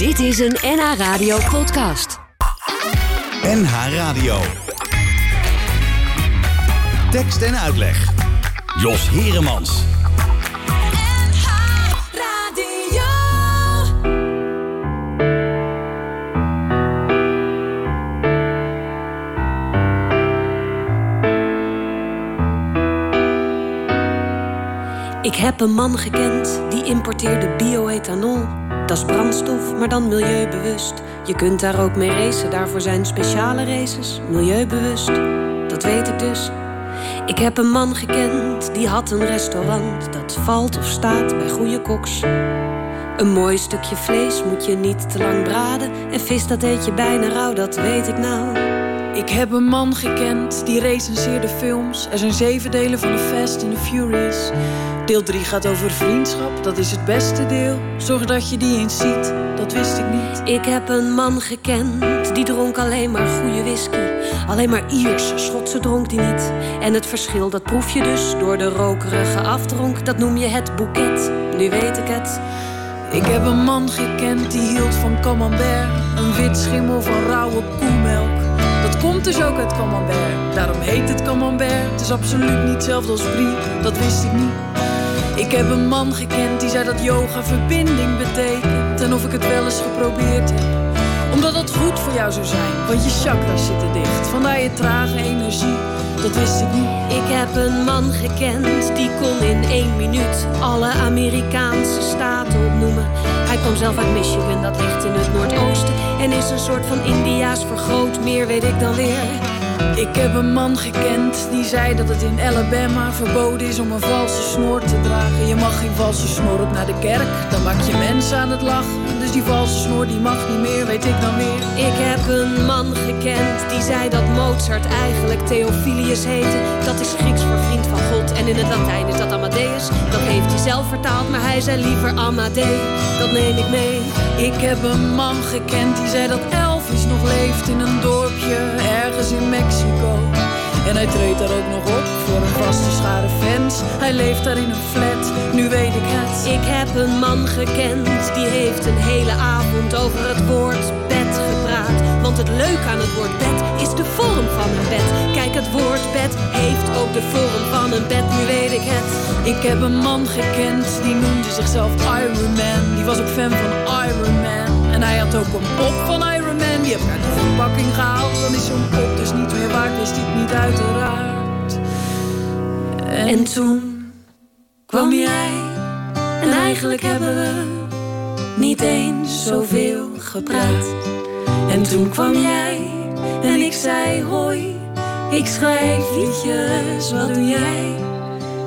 Dit is een NH Radio podcast. NH Radio. Tekst en uitleg. Jos Heremans. Ik heb een man gekend die importeerde bioethanol. Dat is brandstof, maar dan milieubewust. Je kunt daar ook mee racen, daarvoor zijn speciale races. Milieubewust, dat weet ik dus. Ik heb een man gekend die had een restaurant. Dat valt of staat bij goede koks. Een mooi stukje vlees moet je niet te lang braden. En vis dat eet je bijna rauw, dat weet ik nou. Ik heb een man gekend die recenseerde films. Er zijn zeven delen van The Fast and the Furious. Deel 3 gaat over vriendschap, dat is het beste deel. Zorg dat je die eens ziet, dat wist ik niet. Ik heb een man gekend die dronk alleen maar goede whisky. Alleen maar Ierse, Schotse dronk die niet. En het verschil dat proef je dus door de rokerige afdronk. Dat noem je het boeket. Nu weet ik het. Ik heb een man gekend die hield van camembert. Een wit schimmel van rauwe koemelk. Dat komt dus ook uit camembert. Daarom heet het camembert. Het is absoluut niet hetzelfde als brie. Dat wist ik niet. Ik heb een man gekend die zei dat yoga verbinding betekent. En of ik het wel eens geprobeerd heb. Omdat dat goed voor jou zou zijn. Want je chakras zitten dicht. Vandaar je trage energie. Dat wist ik niet. Ik heb een man gekend die kon in één minuut alle Amerikaanse staten opnoemen. Hij kwam zelf uit Michigan, dat ligt in het Noordoosten. En is een soort van Indiaas vergroot, meer weet ik dan weer. Ik heb een man gekend die zei dat het in Alabama verboden is om een valse snor te dragen. Je mag geen valse snor op naar de kerk, dan maak je mensen aan het lachen. Dus die valse snor die mag niet meer, weet ik dan weer. Ik heb een man gekend die zei dat Mozart eigenlijk Theophilus heette. Dat is Grieks voor vriend van God en in het Latijn is dat Amadeus. Dat heeft hij zelf vertaald, maar hij zei liever Amadee. Dat neem ik mee. Ik heb een man gekend die zei dat Elvis nog leeft in een dorpje ergens in Mexico. En hij treedt daar ook nog op voor een vaste schare fans. Hij leeft daar in een flat, nu weet ik het. Ik heb een man gekend die heeft een hele avond over het woord bed gepraat. Want het leuke aan het woord bed is de vorm van een bed. Kijk, het woord bed heeft ook de vorm van een bed, nu weet ik het. Ik heb een man gekend die noemde zichzelf Iron Man. Die was ook fan van Iron Man. En hij had ook een pop van Iron Man. Die heb ik uit de verpakking gehaald. Dan is zo'n pop dus niet meer waard, wist ik niet uiteraard. En, En toen kwam jij en eigenlijk hebben we niet eens zoveel gepraat. En toen kwam jij en ik zei hoi, ik schrijf liedjes, wat doe jij?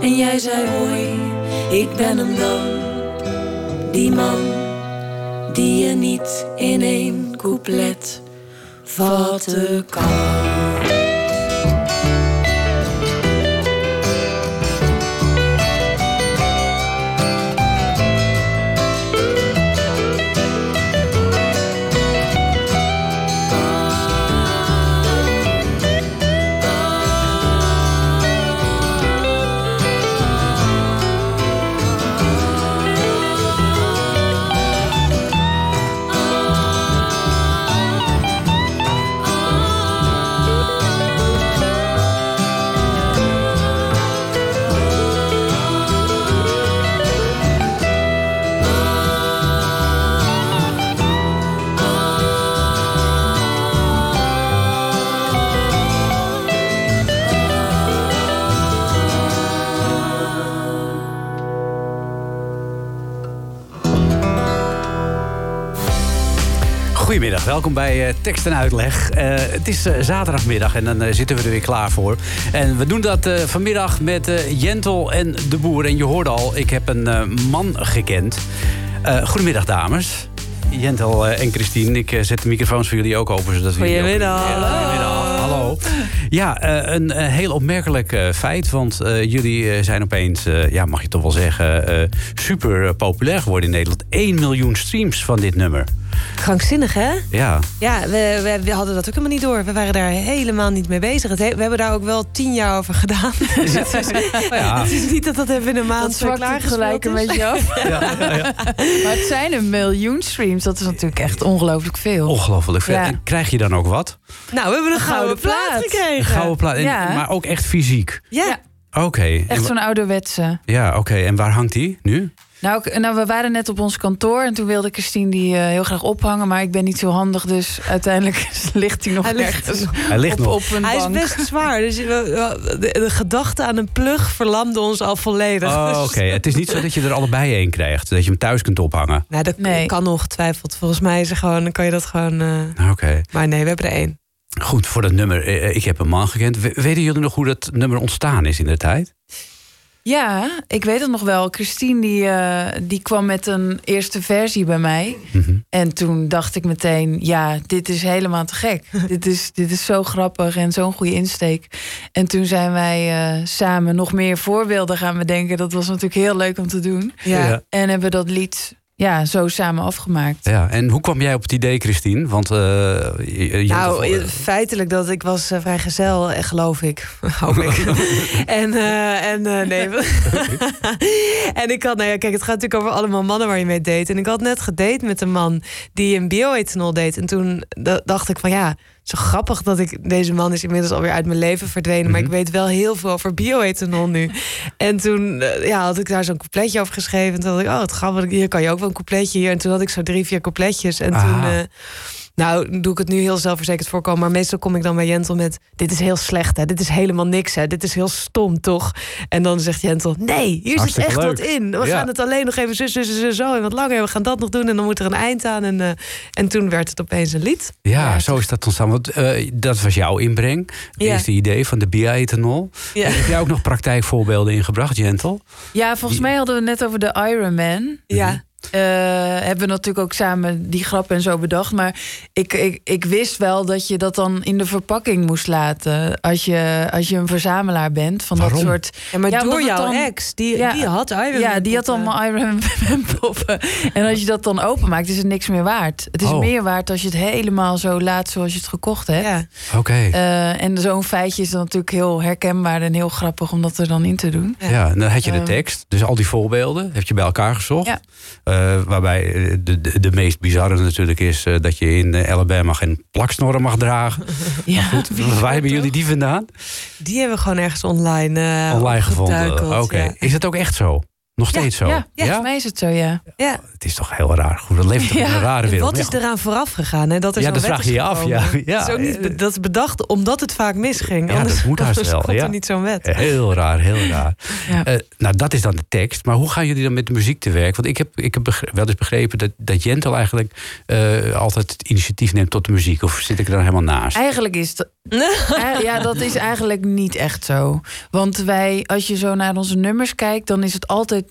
En jij zei hoi, ik ben hem dan, die man die je niet in couplet vatten kan. Welkom bij eh, Tekst en Uitleg. Eh, het is eh, zaterdagmiddag en dan zitten we er weer klaar voor. En we doen dat vanmiddag met Jentel en de Boer. En je hoorde al, ik heb een man gekend. Goedemiddag, dames. Jentel en Christine, ik zet de microfoons voor jullie ook open. Zodat we jullie ook- Goedemiddag. Goedemiddag, hallo. Ja, een heel opmerkelijk feit. Want jullie zijn opeens, ja, mag je toch wel zeggen, super populair geworden in Nederland. 1 miljoen streams van dit nummer. Krankzinnig, hè? Ja, Ja, we, we, we hadden dat ook helemaal niet door. We waren daar helemaal niet mee bezig. Het he- we hebben daar ook wel tien jaar over gedaan. Het, is, ja. het is niet dat dat even in een maand zo klaargespeeld gelijk een is. beetje af. Maar het zijn een miljoen streams. Dat is natuurlijk echt ongelooflijk veel. ongelooflijk veel. Ja. En krijg je dan ook wat? Nou, we hebben een gouden, Gouden plaat, plaat. gekregen. Gouden plaat. En- Ja. Maar ook echt fysiek. Ja. Ja. Oké. Echt zo'n ouderwetse. Ja, oké. En waar hangt die nu? Nou, nou, we waren net op ons kantoor en toen wilde Christine die eh, heel graag ophangen, maar ik ben niet zo handig, dus uiteindelijk ligt hij nog Hij ligt ergens Hij ligt op, nog. op een Hij is best zwaar. Dus we- we- de, de gedachte aan een plug verlamde ons al volledig. Oh, oké. Het is niet zo dat je er allebei één krijgt. Dat je hem thuis kunt ophangen. Nou, dat Nee. kan ongetwijfeld. Volgens mij is er gewoon, dan kan je dat gewoon... eh, Oké. Maar nee, we hebben er één. Goed, voor dat nummer. eh, Ik heb een man gekend. We- Weten jullie nog hoe dat nummer ontstaan is in de tijd? Ja, ik weet het nog wel. Christine die, eh, die kwam met een eerste versie bij mij. Mhm. En toen dacht ik meteen, ja, dit is helemaal te gek. dit, is, dit is zo grappig en zo'n goede insteek. En toen zijn wij eh, samen nog meer voorbeelden gaan bedenken. Dat was natuurlijk heel leuk om te doen. Ja. Ja. En hebben dat lied ja, zo samen afgemaakt. Ja, en hoe kwam jij op het idee, Christine? Want eh, je, je- Nou, feitelijk dat ik was eh, vrijgezel, eh, geloof ik. Hoop ik. en eh, en eh, nee. en ik had, nou ja, kijk, het gaat natuurlijk over allemaal mannen waar je mee date. En ik had net gedate met een man die een bioethanol deed. En toen da- dacht ik van ja, zo grappig dat ik deze man is inmiddels alweer uit mijn leven verdwenen. Maar ik weet wel heel veel over bioethanol nu. En toen eh, ja, had ik daar zo'n coupletje over geschreven. En toen dacht ik, oh, het grappig, hier kan je ook wel een coupletje hier. En toen had ik zo drie, vier coupletjes. En Aha. toen. eh, nou, doe ik het nu heel zelfverzekerd voorkomen. Maar meestal kom ik dan bij Jentel met... dit is heel slecht, hè? Dit is helemaal niks, hè? Dit is heel stom, toch? En dan zegt Jentel... nee, hier zit echt leuk. wat in. We Ja. gaan het alleen nog even zo, zo, zo, zo, zo... en wat langer, we gaan dat nog doen... en dan moet er een eind aan. En, eh, en toen werd het opeens een lied. ja, Ja, zo is dat ontstaan. Want eh, dat was jouw inbreng. Het Ja. eerste idee van de bioethanol. Ja. Heb jij ook nog praktijkvoorbeelden ingebracht, Jentel? Ja, volgens mij hadden we het net over de Iron Man. Ja, Eh, hebben we natuurlijk ook samen die grap en zo bedacht. Maar ik, ik, ik wist wel dat je dat dan in de verpakking moest laten. Als je, als je een verzamelaar bent van Waarom? dat soort. ja maar Ja, door jouw dan- ex, die, Ja. die had Iron ja, die had allemaal Iron Man poppen. En als je dat dan openmaakt, is het niks meer waard. Het is Oh. meer waard als je het helemaal zo laat zoals je het gekocht hebt. Ja. Oké. Eh, en zo'n feitje is dan natuurlijk heel herkenbaar en heel grappig om dat er dan in te doen. Ja, en dan had je de Ehm. tekst. Dus al die voorbeelden heb je bij elkaar gezocht. Ja. Eh, waarbij eh, de, de, de meest bizarre natuurlijk is eh, dat je in eh, Alabama geen plaksnorren mag dragen. Ja, Waar hebben jullie die vandaan? Die hebben we gewoon ergens online Online gevonden. Oké. Ja. Is dat ook echt zo? Nog steeds zo? Ja, ja, volgens mij is het zo, ja. Ja. Het is toch heel raar. Goed, dat leeft toch in Ja, een rare wereld. Wat is Ja, eraan vooraf gegaan? Hè? Dat er Ja, dat vraag je je af, ja. Ja. Dat, is ook niet, be- dat is bedacht omdat het vaak misging. Ja, Anders, dat moet haast anders wel, komt ja. er niet zo'n wet. Heel raar, heel raar. Ja. Eh, nou, dat is dan de tekst. Maar hoe gaan jullie dan met de muziek te werk? Want ik heb, ik heb begre- wel eens begrepen dat, dat Jentel eigenlijk eh, altijd het initiatief neemt tot de muziek. Of zit ik er dan helemaal naast? Eigenlijk is het. Eh, ja, dat is eigenlijk niet echt zo. Want wij, als je zo naar onze nummers kijkt, dan is het altijd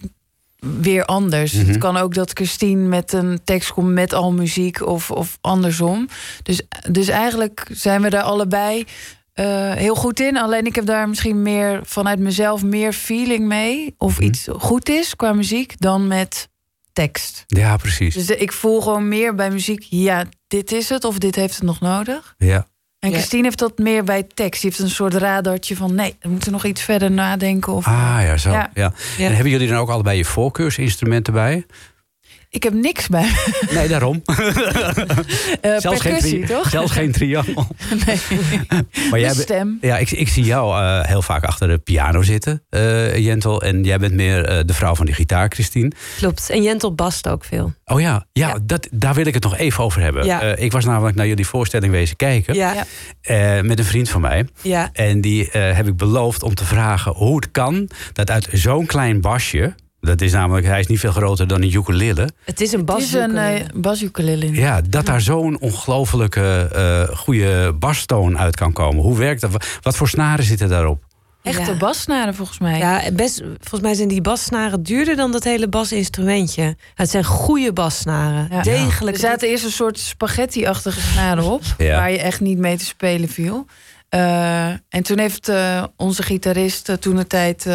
weer anders. Mhm. Het kan ook dat Christine met een tekst komt met al muziek of, of andersom. Dus, dus eigenlijk zijn we daar allebei eh, heel goed in. Alleen ik heb daar misschien meer vanuit mezelf meer feeling mee. Of Mhm. iets goed is qua muziek dan met tekst. Ja, precies. Dus de- ik voel gewoon meer bij muziek, ja, dit is het of dit heeft het nog nodig. Ja. En Ja. Christine heeft dat meer bij tekst. Die heeft een soort radartje van nee, we moeten nog iets verder nadenken. Of, Ah, ja, zo. Ja. Ja. Ja. En hebben jullie dan ook allebei je voorkeursinstrumenten bij? Ik heb niks bij me. Nee, daarom. Eh, zelfs, geen toch? zelfs geen triangel. Nee. Maar jij De bent- stem. Ja, ik, ik zie jou eh, heel vaak achter de piano zitten, eh, Jentel. En jij bent meer eh, de vrouw van die gitaar, Christine. Klopt. En Jentel bast ook veel. Oh ja, ja, Ja. Dat, daar wil ik het nog even over hebben. Ja. Eh, ik was namelijk naar jullie voorstelling wezen kijken. Ja, eh, met een vriend van mij. ja. En die eh, heb ik beloofd om te vragen hoe het kan dat uit zo'n klein basje. Dat is namelijk, hij is niet veel groter dan een ukulele. Het is een Het bas. is een uh, basukulele. Ja, dat daar zo'n ongelofelijke eh goede bastoon uit kan komen. Hoe werkt dat? Wat voor snaren zitten daarop? Echte Ja. bassnaren volgens mij. Ja, best, volgens mij zijn die bassnaren duurder dan dat hele basinstrumentje. Het zijn goede bassnaren. Ja. Degelijk. Er zaten eerst een soort spaghetti-achtige snaren op. Ja. Waar je echt niet mee te spelen viel. Eh, en toen heeft eh, onze gitarist uh, toen de tijd,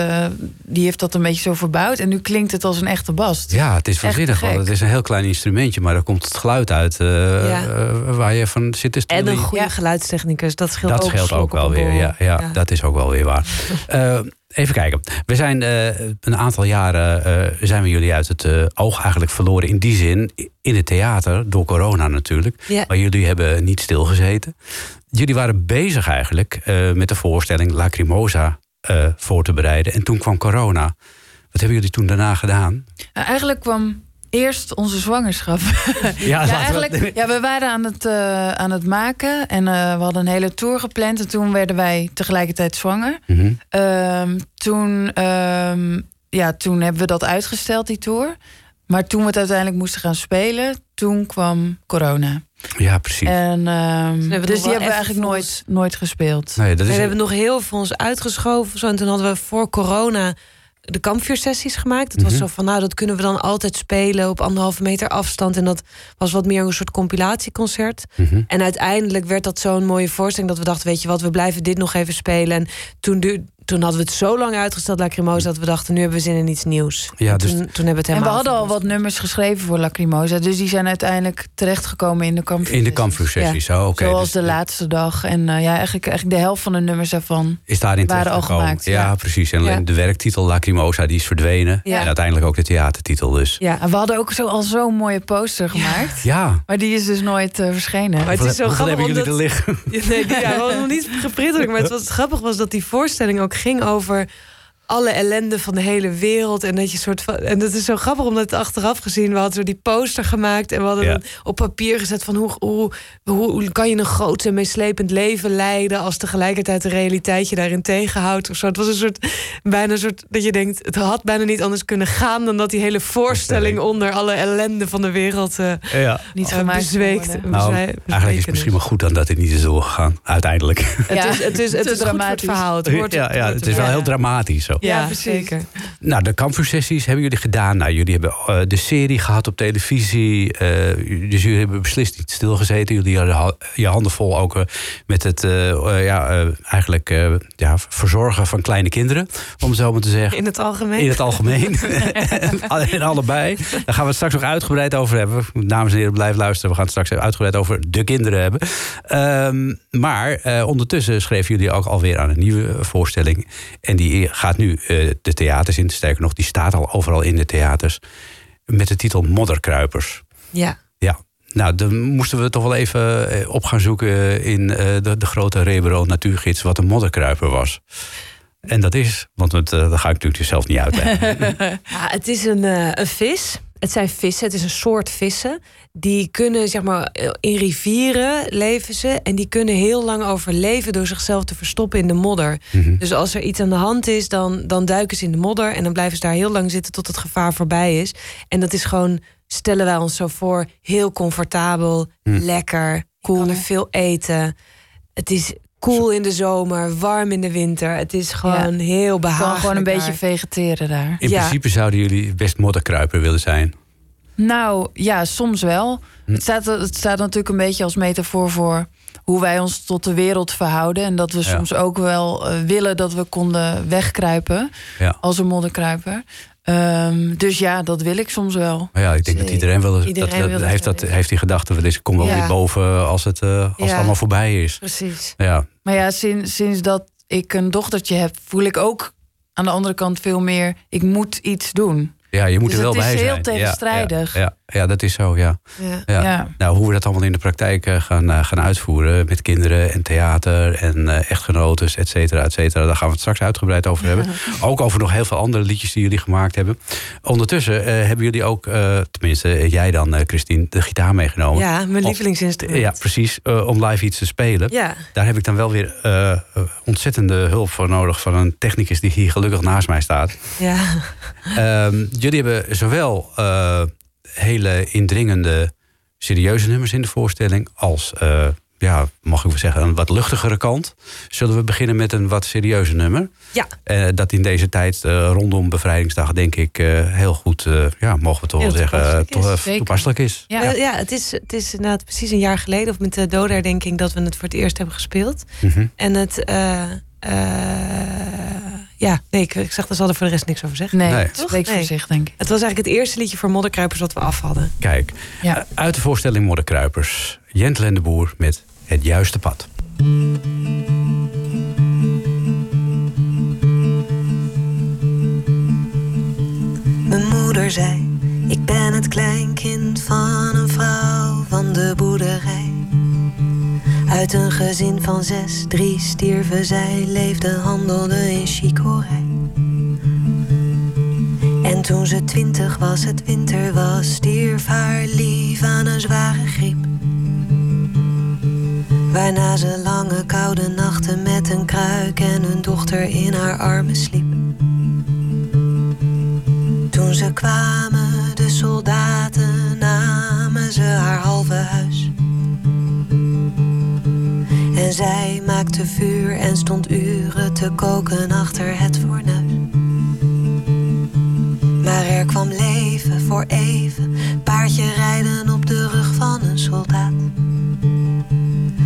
die heeft dat een beetje zo verbouwd. En nu klinkt het als een echte bas. Ja, het is waanzinnig. Want het is een heel klein instrumentje, maar daar komt het geluid uit ja. waar je van zit te En een goede geluidstechnicus, dat scheelt dat ook. Dat scheelt ook wel weer, ja, ja, ja, Dat is ook wel weer waar. Even kijken. We zijn uh, een aantal jaren uh, zijn we jullie uit het uh, oog eigenlijk verloren. In die zin, in het theater, door corona natuurlijk. Ja. Maar jullie hebben niet stilgezeten. Jullie waren bezig eigenlijk met de voorstelling Lacrimosa voor te bereiden. En toen kwam corona. Wat hebben jullie toen daarna gedaan? Nou, eigenlijk kwam Eerst onze zwangerschap. Ja, ja, eigenlijk, ja we waren aan het, uh, aan het maken en uh, we hadden een hele tour gepland. En toen werden wij tegelijkertijd zwanger. Mm -hmm. uh, toen, um, ja, toen hebben we dat uitgesteld, die tour. Maar toen we het uiteindelijk moesten gaan spelen, toen kwam corona. Ja, precies. En, um, dus, dus die hebben we eigenlijk nooit, nooit gespeeld. Nee, dat is we hebben nog heel veel ons uitgeschoven. Zo, en toen hadden we voor corona de kampvuursessies gemaakt. Het was Mhm. zo van, nou, dat kunnen we dan altijd spelen op anderhalve meter afstand. En dat was wat meer een soort compilatieconcert. Mhm. En uiteindelijk werd dat zo'n mooie voorstelling dat we dachten, weet je wat, we blijven dit nog even spelen. En toen, du- toen hadden we het zo lang uitgesteld, Lacrimosa, dat we dachten, nu hebben we zin in iets nieuws. Ja, En dus- toen, toen hebben we het En we helemaal hadden al wat nummers geschreven voor Lacrimosa. Dus die zijn uiteindelijk terechtgekomen in de kampvuur. In de kampvuursessies, oh, oké. Zoals Dus, de laatste dag. En eh, ja, eigenlijk, eigenlijk de helft van de nummers daarvan. Is daarin waren al gemaakt, Ja, ja. precies. En Ja. de werktitel Lacrimosa die is verdwenen. Ja. En uiteindelijk ook de theatertitel dus. Ja, En we hadden ook zo, al zo'n mooie poster gemaakt. Ja. Maar die is dus nooit eh, verschenen. Maar het is zo grappig hebben jullie omdat... er liggen? Ja, nee, die- ja, we hadden nog niet geprint. Maar het wat grappig was dat die voorstelling ook ging over alle ellende van de hele wereld. En dat je soort van. En dat is zo grappig omdat het achteraf gezien. We hadden zo die poster gemaakt. En we hadden Ja. het op papier gezet van hoe, hoe, hoe, hoe kan je een groot en meeslepend leven leiden. als tegelijkertijd de realiteit je daarin tegenhoudt. Of zo. Het was een soort. bijna een soort. dat je denkt. het had bijna niet anders kunnen gaan. dan dat die hele voorstelling onder alle ellende van de wereld. eh Ja. niet gemaakt bezweekt. Nou, eigenlijk is het misschien wel goed dan dat dit niet is doorgegaan. Uiteindelijk. Het Ja, is, het is, het is het dramatisch. verhaal. Het hoort, ja, ja, hoort het is wel heel dramatisch zo. Ja, zeker. Nou, de kampvuursessies hebben jullie gedaan. Nou, jullie hebben eh, de serie gehad op televisie. eh, dus jullie hebben beslist niet stilgezeten. Jullie hadden ha- je handen vol ook eh, met het ja, eh, eigenlijk eh, ja, verzorgen van kleine kinderen. Om het zo maar te zeggen. In het algemeen. In het algemeen. en allebei. Daar gaan we het straks nog uitgebreid over hebben. Dames en heren, blijf luisteren. We gaan het straks uitgebreid over de kinderen hebben. Ehm, maar eh, ondertussen schreven jullie ook alweer aan een nieuwe voorstelling. En die gaat nu eh, de theaters in. Sterker nog, die staat al overal in de theaters. Met de titel Modderkruipers. Ja. Ja. Nou, dan moesten we toch wel even eh, op gaan zoeken in eh, de, de grote Rebero Natuurgids wat een modderkruiper was. En dat is, want het, eh, dat ga ik natuurlijk zelf niet uitleggen. Ja, het is een, eh, een vis. Het zijn vissen. Het is een soort vissen. Die kunnen, zeg maar, in rivieren leven ze. En die kunnen heel lang overleven door zichzelf te verstoppen in de modder. Mhm. Dus als er iets aan de hand is, dan, dan duiken ze in de modder. En dan blijven ze daar heel lang zitten tot het gevaar voorbij is. En dat is gewoon, stellen wij ons zo voor, heel comfortabel, Hm. lekker. Cool, er veel eten. Het is koel in de zomer, warm in de winter. Het is gewoon heel behagelijk. kan gewoon een beetje vegeteren daar. In Ja. principe zouden jullie best modderkruiper willen zijn. Nou, ja, soms wel. Hm. Het, staat, het staat natuurlijk een beetje als metafoor voor hoe wij ons tot de wereld verhouden. En dat we Ja. soms ook wel eh, willen dat we konden wegkruipen Ja. als een modderkruiper. Ehm, dus ja, dat wil ik soms wel. Maar ja, ik denk dat iedereen wel Iedereen dat, heeft, dat, heeft die gedachte eens. Ik kom wel Ja. weer boven als het, eh, als het allemaal voorbij is. Precies. Ja. Maar ja, sinds, sinds dat ik een dochtertje heb, voel ik ook aan de andere kant veel meer. Ik moet iets doen. ja, je moet Dus er wel het is bij zijn. heel Ja, tegenstrijdig. Ja, ja, dat is zo, ja. Ja. Ja. Ja. Nou, hoe we dat allemaal in de praktijk eh, gaan, eh, gaan uitvoeren met kinderen en theater en eh echtgenotes, et cetera, et cetera. Daar gaan we het straks uitgebreid over hebben. Ook over nog heel veel andere liedjes die jullie gemaakt hebben. Ondertussen eh, hebben jullie ook, eh, tenminste jij dan, Christine, de gitaar meegenomen. Ja, mijn lievelingsinstrument. Ja, precies. eh, om live iets te spelen. Ja. Daar heb ik dan wel weer ontzettende hulp voor nodig van een technicus die hier gelukkig naast mij staat. ja. Ehm, jullie hebben zowel eh, hele indringende, serieuze nummers in de voorstelling als eh, ja, mag ik wel zeggen, een wat luchtigere kant. Zullen we beginnen met een wat serieuzer nummer? Ja. Eh, dat in deze tijd eh, rondom Bevrijdingsdag, denk ik, eh, heel goed, eh, ja, mogen we toch Heel wel zeggen, toepasselijk toch, is. toepasselijk is. Ja. Ja, ja het, is, het is inderdaad precies een jaar geleden, of met de dodenherdenking, dat we het voor het eerst hebben gespeeld. Mhm. En het, eh, eh, ja, nee, ik, ik zeg, daar zal er voor de rest niks over zeggen. Nee, Nee. het spreekt voor zich, denk ik. Het was eigenlijk het eerste liedje voor Modderkruipers wat we af hadden. Kijk, Ja. eh, uit de voorstelling Modderkruipers, Jentel en de Boer met Het Juiste Pad. Mijn moeder zei, ik ben het kleinkind van een vrouw van de boerderij. Uit een gezin van zes, drie stierven zij, leefde, handelde in chicorij. En toen ze twintig was, het winter was, stierf haar lief aan een zware griep. Waarna ze lange koude nachten met een kruik en hun dochter in haar armen sliep. Toen ze kwamen, de soldaten, namen ze haar halve huis. En zij maakte vuur en stond uren te koken achter het fornuis. Maar er kwam leven voor even, paardje rijden op de rug van een soldaat.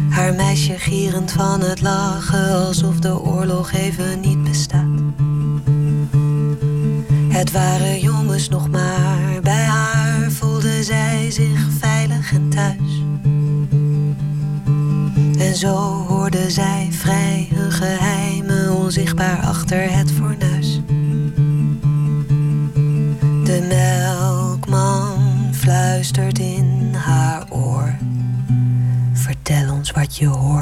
Haar meisje gierend van het lachen, alsof de oorlog even niet bestaat. Het waren jongens nog maar, bij haar voelde zij zich En zo hoorde zij vrij hun geheimen onzichtbaar achter het fornuis. De melkman fluistert in haar oor. Vertel ons wat je hoort,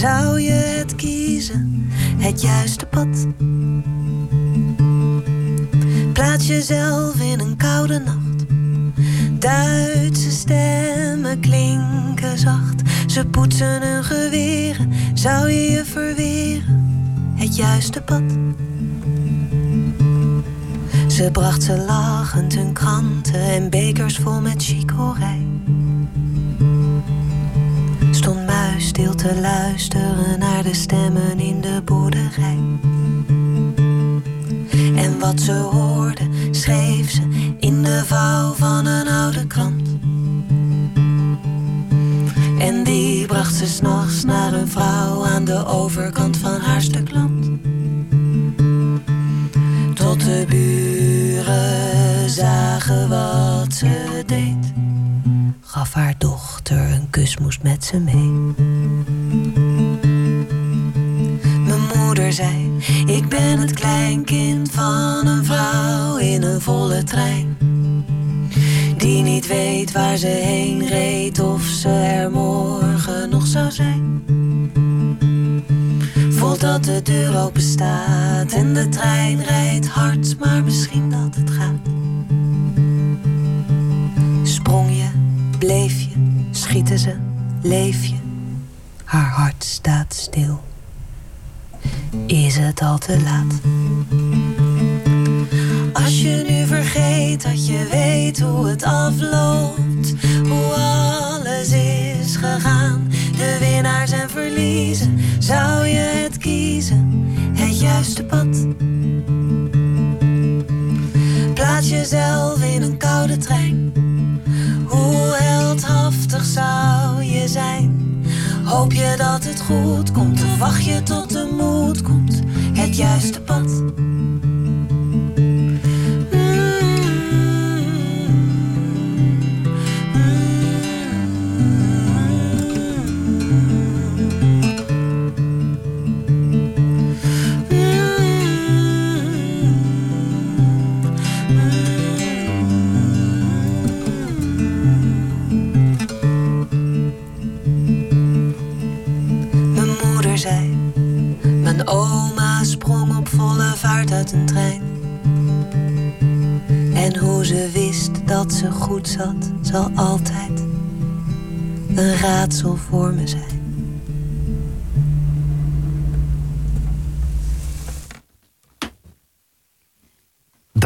zou je het kiezen, het juiste pad. Plaats jezelf in een koude nacht. Duitse stemmen klinken zacht. Ze poetsen hun geweren. Zou je je verweren? Het juiste pad. Ze bracht ze lachend hun kranten en bekers vol met chicorij. Te luisteren naar de stemmen in de boerderij. En wat ze hoorde, schreef ze in de vouw van een oude krant. En die bracht ze s'nachts naar een vrouw aan de overkant ben het kleinkind van een vrouw in een volle trein. Die niet weet waar ze heen reed of ze er morgen nog zou zijn. Voelt dat de deur open staat en de trein rijdt hard, maar misschien dat het gaat. Sprong je, bleef je, schieten ze, leef je. Haar hart staat stil. Het al te laat? Als je nu vergeet dat je weet hoe het afloopt, hoe alles is gegaan, de winnaars en verliezen, zou je het kiezen, het juiste pad. Plaats jezelf in een koude trein. Hoe heldhaftig zou je zijn? Hoop je dat het goed komt of wacht je tot juiste pad. En hoe ze wist dat ze goed zat, zal altijd een raadsel voor me zijn.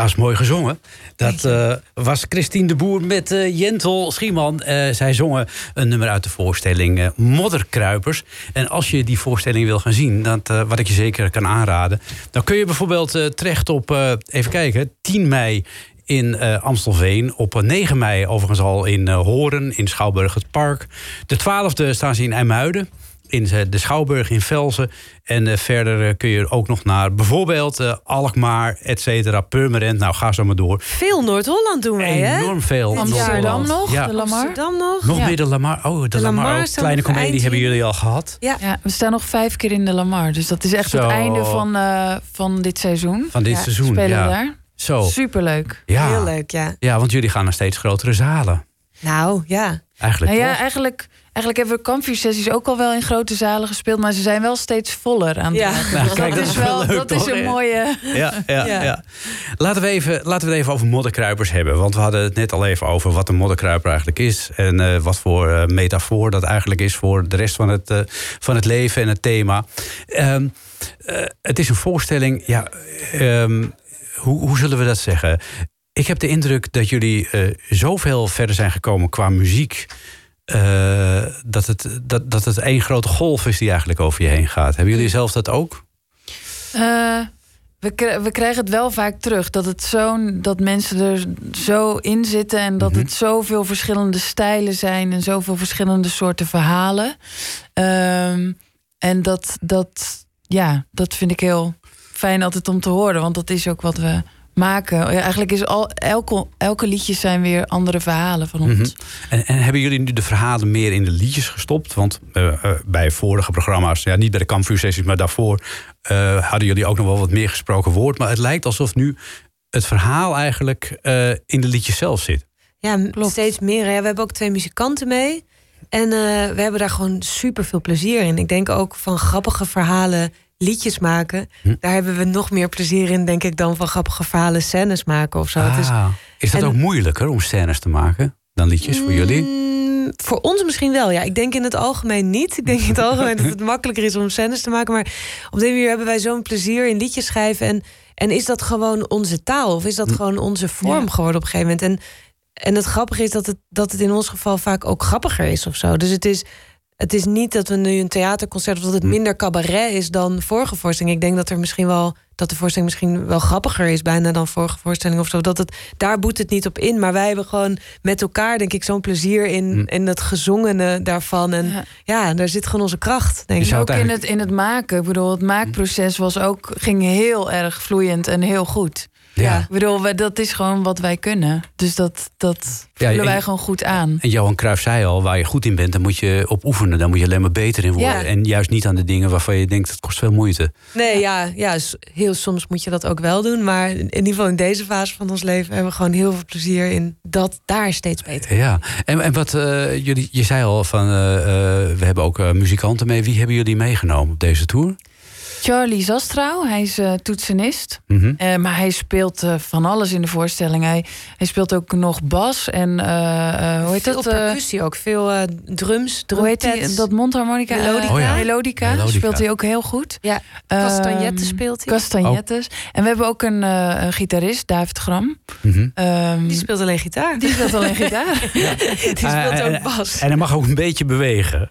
Dat is mooi gezongen. Dat uh, was Christine de Boer met uh, Jentel Schieman. Uh, zij zongen een nummer uit de voorstelling Modderkruipers. En als je die voorstelling wil gaan zien, dat, wat ik je zeker kan aanraden... dan kun je bijvoorbeeld terecht op, even kijken, 10 mei in uh, Amstelveen. Op 9 mei overigens al in uh, Horen, in Schouwburg het Park. De 12e staan ze in IJmuiden in de Schouwburg in Velsen. En uh, verder uh, kun je ook nog naar bijvoorbeeld uh, Alkmaar, et cetera, Purmerend. Nou, ga zo maar door. Veel Noord-Holland doen wij, hè? Enorm veel. Amsterdam nog, ja. de Lamar. Amsterdam nog. Nog ja. meer de Lamar. Oh, de, De Lamar. Lamar Kleine comedie eind hebben jullie al gehad. Ja. Ja, we staan nog vijf keer in de Lamar. Dus dat is echt Zo. het einde van, eh, van dit seizoen. Van dit Ja, seizoen. Spelen ja. we daar. Zo. Superleuk. Ja. Heel leuk, ja. Ja, want jullie gaan naar steeds grotere zalen. Nou, ja. Eigenlijk Nou ja, toch? eigenlijk, eigenlijk hebben we kampvuursessies ook al wel in grote zalen gespeeld. Maar ze zijn wel steeds voller aan het Ja. maken. Nou, Dus kijk, dat, is wel, leuk, dat is een mooie... Ja, ja, ja. Ja. Laten, we even, laten we het even over modderkruipers hebben. Want we hadden het net al even over wat een modderkruiper eigenlijk is. En eh, wat voor eh, metafoor dat eigenlijk is voor de rest van het, eh, van het leven en het thema. Ehm, eh, het is een voorstelling, ja, ehm, hoe, hoe zullen we dat zeggen? Ik heb de indruk dat jullie eh, zoveel verder zijn gekomen qua muziek. Eh, dat, het, dat, dat het één grote golf is die eigenlijk over je heen gaat. Hebben jullie zelf dat ook? Eh, we, we krijgen het wel vaak terug. Dat, het zo'n dat mensen er zo in zitten. En dat Mhm. het zoveel verschillende stijlen zijn. En zoveel verschillende soorten verhalen. Ehm, en dat, dat, ja, dat vind ik heel fijn altijd om te horen. Want dat is ook wat we maken. Ja, eigenlijk is al, elke, elke liedjes zijn weer andere verhalen van ons. Mhm. En, en hebben jullie nu de verhalen meer in de liedjes gestopt? Want eh, eh, bij vorige programma's, ja, niet bij de kampvuursessies, maar daarvoor eh, hadden jullie ook nog wel wat meer gesproken woord. Maar het lijkt alsof nu het verhaal eigenlijk eh, in de liedjes zelf zit. Ja, Klopt. steeds meer. hè. We hebben ook twee muzikanten mee. En eh, we hebben daar gewoon super veel plezier in. Ik denk ook van grappige verhalen liedjes maken. Hm. Daar hebben we nog meer plezier in, denk ik, dan van grappige verhalen scènes maken of zo. Ah, is dat en- ook moeilijker om scènes te maken dan liedjes voor jullie? Mm, voor ons misschien wel, ja. Ik denk in het algemeen niet. Ik denk in het algemeen dat het makkelijker is om scènes te maken. Maar op deze manier hebben wij zo'n plezier in liedjes schrijven. En, en is dat gewoon onze taal? Of is dat gewoon onze vorm Ja. geworden op een gegeven moment? En, en het grappige is dat het, dat het in ons geval vaak ook grappiger is of zo. Dus het is, het is niet dat we nu een theaterconcert... of dat het minder cabaret is dan vorige voorstelling. Ik denk dat er misschien wel... dat de voorstelling misschien wel grappiger is bijna dan vorige voorstelling of zo. Dat het, daar boet het niet op in. Maar wij hebben gewoon met elkaar, denk ik, zo'n plezier in, Hm. in het gezongene daarvan. En ja. Ja. daar zit gewoon onze kracht, denk ik. ook in het, in het maken. Ik bedoel, het maakproces was ook, ging heel erg vloeiend en heel goed. Ja. Ik bedoel, dat is gewoon wat wij kunnen. Dus dat, dat Ja, voelen en- wij gewoon goed aan. En Johan Cruijff zei al, waar je goed in bent, dan moet je op oefenen. Dan moet je alleen maar beter in worden. Ja. En juist niet aan de dingen waarvan je denkt, het kost veel moeite. Nee, ja, ja, heel soms moet je dat ook wel doen. Maar in ieder geval in deze fase van ons leven hebben we gewoon heel veel plezier in dat daar steeds beter. Ja, en, en wat eh, jullie, je zei al van, eh, eh, we hebben ook muzikanten mee. Wie hebben jullie meegenomen op deze tour? Charlie Zastrouw, hij is eh, toetsenist. Mhm. Eh, maar hij speelt eh, van alles in de voorstelling. Hij, hij speelt ook nog bas en eh, eh, hoe heet veel dat? percussie ook, veel drums, hoe heet die, drumpads. dat mondharmonica? Melodica. Oh ja. Melodica. Melodica. Speelt hij ook heel goed. Ja, Castagnetten speelt hij. Castagnettes. En we hebben ook een, eh, een gitarist, David Gram. Mhm. Ehm, Die speelt alleen gitaar. die speelt alleen gitaar. Die speelt Eh, ook en- bas. En hij mag ook een beetje bewegen.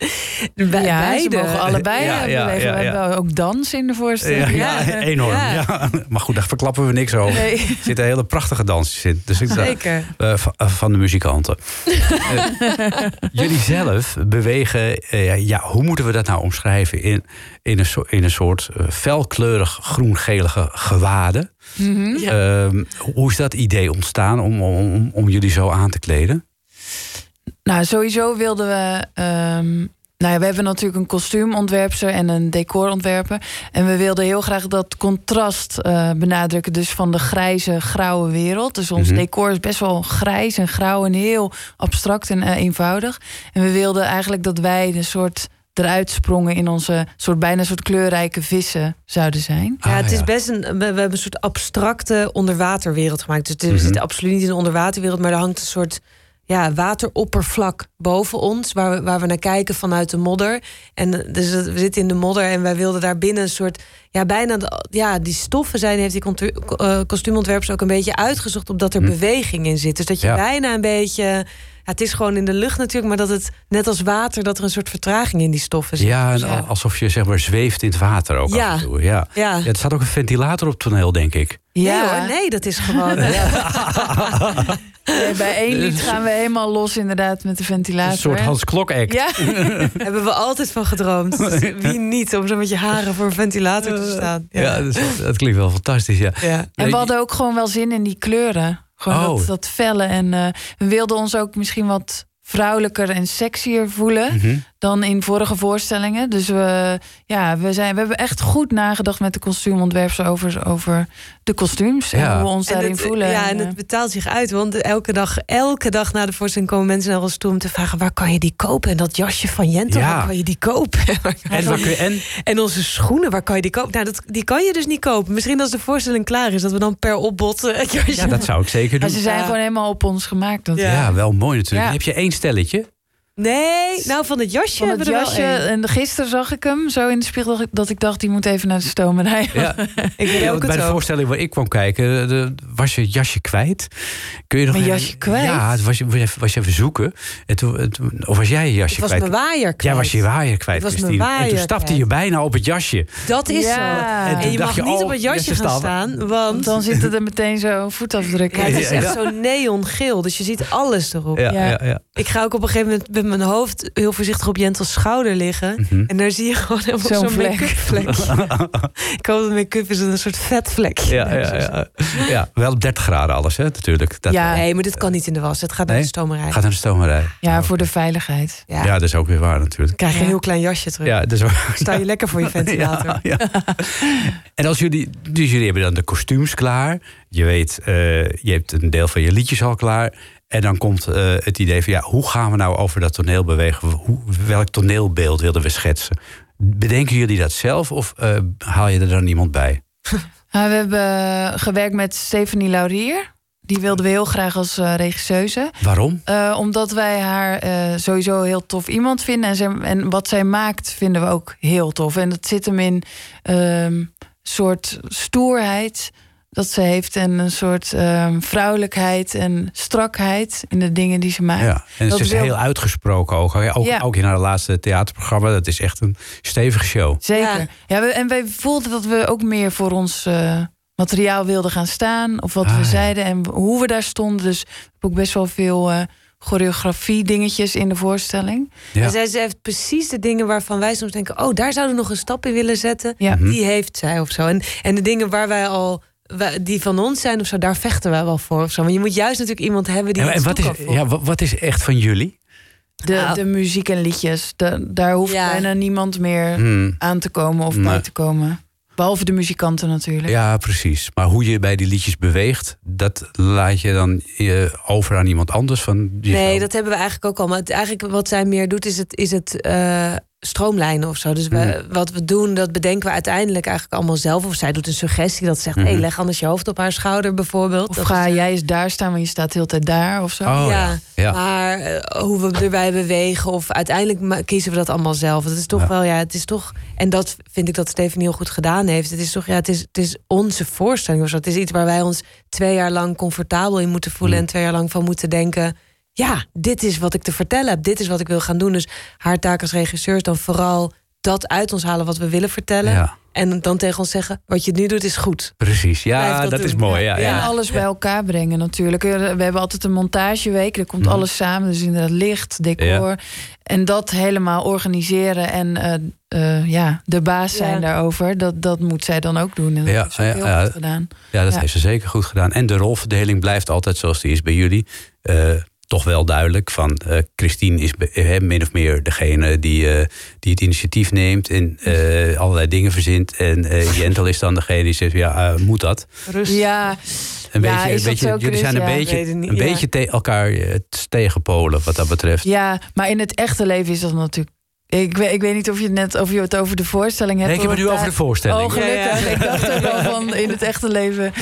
Bij, ja, beide. ze mogen allebei Ja, ja, bewegen. ja, We ja. hebben ook dans in de Ja, voorstelling. ja, enorm. Ja. Ja. Maar goed, daar verklappen we niks over. Nee. Er zitten hele prachtige dansjes in. Dus ik Zeker. eh, van, eh, van de muzikanten. Eh, jullie zelf bewegen, eh, ja, hoe moeten we dat nou omschrijven? In, in, een, soort, in een soort felkleurig groen-gelige gewaden. Mhm. Ehm, hoe is dat idee ontstaan om, om, om, om jullie zo aan te kleden? Nou, sowieso wilden we. ehm, nou ja, we hebben natuurlijk een kostuumontwerpster en een decorontwerper. En we wilden heel graag dat contrast eh, benadrukken. Dus van de grijze, grauwe wereld. Dus ons Mhm. decor is best wel grijs en grauw en heel abstract en eh, eenvoudig. En we wilden eigenlijk dat wij een soort eruit sprongen in onze soort bijna een soort kleurrijke vissen zouden zijn. Ja, het Ah, is ja. best een. We, we hebben een soort abstracte onderwaterwereld gemaakt. Dus het- we zitten absoluut niet in de onderwaterwereld, maar er hangt een soort ja, wateroppervlak boven ons, waar we, waar we naar kijken vanuit de modder. En eh, dus we zitten in de modder en wij wilden daar binnen een soort. Ja, bijna. de- Ja, die stoffen zijn, heeft die eh, kostuumontwerpers ook een beetje uitgezocht, omdat er Hm. beweging in zit. Dus dat je Ja. bijna een beetje. Ja, het is gewoon in de lucht natuurlijk, maar dat het net als water, dat er een soort vertraging in die stoffen zit. Ja, en Ja. alsof je zeg maar zweeft in het water ook Ja. af en toe. Ja. Ja. Ja, er staat ook een ventilator op het toneel, denk ik. Nee hoor, nee, dat is gewoon. Nee, bij één lied gaan we helemaal los inderdaad met de ventilator. Een soort Hans Klok act. Ja, Hebben we altijd van gedroomd. Dus wie niet om zo met je haren voor een ventilator te staan. Ja, dat, is- dat klinkt wel fantastisch, ja. ja. en we hadden ook gewoon wel zin in die kleuren. Gewoon Oh. dat, dat felle. En eh, we wilden ons ook misschien wat vrouwelijker en sexier voelen Mhm. Dan in vorige voorstellingen. Dus we, ja, we, zijn, we hebben echt goed nagedacht met de kostuumontwerpers over, over de kostuums Ja. en hoe we ons En daarin het, voelen. ja, en eh, het betaalt zich uit. Want elke dag, elke dag na de voorstelling komen mensen naar ons toe om te vragen: waar kan je die kopen? En dat jasje van Jentel, Ja. waar kan je die kopen? En, waar kun je- en En onze schoenen, waar kan je die kopen? Nou, dat, die kan je dus niet kopen. Misschien als de voorstelling klaar is, dat we dan per opbod eh, het jasje. ja, dat zou ik zeker maar doen. ze zijn Ja. gewoon helemaal op ons gemaakt. Dat, Ja. Ja, wel mooi natuurlijk. Ja. Heb je één stelletje? Nee, nou van het jasje Van het jasje, en gisteren zag ik hem zo in de spiegel dat ik- dacht, die moet even naar de stomerij. Ja. Ik Ja, ook bij het de ook. voorstelling waar ik kwam kijken, de, was je jasje kwijt. Kun je nog Mijn jasje kwijt? Ja, het was je, was je even- was je even zoeken. En toen, en toen- of was jij je jasje was kwijt? mijn waaier kwijt. Jij was je waaier kwijt, was mijn Christine. en toen waaier stapte kwijt. je bijna op het jasje. Dat is Ja. zo. En je dacht mag je, niet oh, op het jasje gaan staan, want Want dan zitten er meteen zo voetafdrukken. Ja, het is echt ja. zo neongeel, dus je ziet alles erop. Ja, Ja. ja. Ja, Ik ga ook op een gegeven moment met mijn hoofd heel voorzichtig op Jentels schouder liggen. Mhm. En daar zie je gewoon helemaal Zo'n vlek. make-up vlek. ik hoop dat make-up is een soort vetvlekje. Ja, ja, ja. ja, wel op 30 graden alles, hè, natuurlijk. Dat Ja. Nee, maar dit kan niet in de was. Het gaat naar Nee? de stomerij. gaat naar de stomerij. Ja, voor de veiligheid. Ja. Ja, dat is ook weer waar natuurlijk. krijg je een Ja. heel klein jasje terug. Ja, dat is ook... Sta je lekker voor je ventilator. Ja, ja. En als jullie, dus jullie hebben dan de kostuums klaar. Je weet, eh, je hebt een deel van je liedjes al klaar. En dan komt eh, het idee van, ja, hoe gaan we nou over dat toneel bewegen? Hoe, welk toneelbeeld wilden we schetsen? Bedenken jullie dat zelf of eh, haal je er dan iemand bij? Nou, we hebben gewerkt met Stephanie Laurier. Die wilden we heel graag als eh, regisseuse. Waarom? Omdat wij haar sowieso heel tof iemand vinden. En, zij- en wat zij maakt vinden we ook heel tof. En dat zit hem in een soort stoerheid dat ze heeft. En een soort ehm, vrouwelijkheid en strakheid in de dingen die ze maakt. Ja, en Dat ze is wil- heel uitgesproken ook. Ook, Ja. ook in haar laatste theaterprogramma. Dat is echt een stevige show. Zeker. Ja. Ja. we, en wij voelden dat we ook meer voor ons eh, materiaal wilden gaan staan. Of wat Ah, we ja. zeiden en hoe we daar stonden. Dus we hebben ook best wel veel eh, choreografie dingetjes in de voorstelling. Ja. En zij ze heeft precies de dingen waarvan wij soms denken... oh, daar zouden we nog een stap in willen zetten. Ja. Mhm. Die heeft zij of zo. En, en de dingen waar wij al... die van ons zijn of zo, daar vechten wij wel voor of zo. Want je moet juist natuurlijk iemand hebben die en iets wat, is, ja, wat, is echt van jullie? De, Nou. de muziek en liedjes. De- daar hoeft Ja. bijna niemand meer Hmm. aan te komen of Nee. bij te komen. Behalve de muzikanten natuurlijk. Ja, precies. Maar hoe je bij die liedjes beweegt, dat laat je dan eh, over aan iemand anders van. die Nee, dat hebben we eigenlijk ook al. Maar het, eigenlijk wat zij meer doet, is het, is het eh, stroomlijnen of zo. Dus we, Mhm. wat we doen, dat bedenken we uiteindelijk eigenlijk allemaal zelf. Of zij doet een suggestie dat ze zegt: Mhm. hey, leg anders je hoofd op haar schouder bijvoorbeeld. Of Dat ga is- jij eens daar staan, want je staat de hele tijd daar of zo. Oh, ja. ja, Ja. maar eh, hoe we erbij bewegen of uiteindelijk kiezen we dat allemaal zelf. Dat is toch Ja. wel, ja, het is toch. En dat vind ik dat Stephanie heel goed gedaan heeft. Het is toch, ja, het is, het is onze voorstelling of zo. Het is iets waar wij ons twee jaar lang comfortabel in moeten voelen Mm. en twee jaar lang van moeten denken. Ja, dit is wat ik te vertellen heb. Dit is wat ik wil gaan doen. Dus haar taak als regisseur is dan vooral dat uit ons halen wat we willen vertellen. Ja, En dan tegen ons zeggen: wat je nu doet is goed. precies. Ja, dat, dat is mooi. Ja, Ja. alles bij elkaar brengen natuurlijk. Eh, We hebben altijd een montageweek. Er komt Mhm. alles samen. Dus inderdaad licht, decor. En dat helemaal organiseren. En eh, eh, ja, de baas zijn Ja. daarover. Dat, dat moet zij dan ook doen. En dat Ja, is heel ja. goed gedaan. Ja, dat Ja. heeft ze zeker goed gedaan. En de rolverdeling blijft altijd zoals die is bij jullie. Eh, toch wel duidelijk van eh, Christine is be- eh, min of meer degene die, eh, die het initiatief neemt en eh, allerlei dingen verzint. En eh, Jentel is dan degene die zegt, ja, moet dat? Rustig. Ja, Een beetje, een beetje, jullie zijn een Ja, beetje, niet, een ja. beetje te elkaar tegenpolen wat dat betreft. ja, maar in het echte leven is dat natuurlijk Ik, weet- ik weet niet of je het net of je het over de voorstelling hebt. Nee, ik heb het nu over de voorstelling. Oh, gelukkig. Ja, ja. Ik dacht ook wel van in het echte leven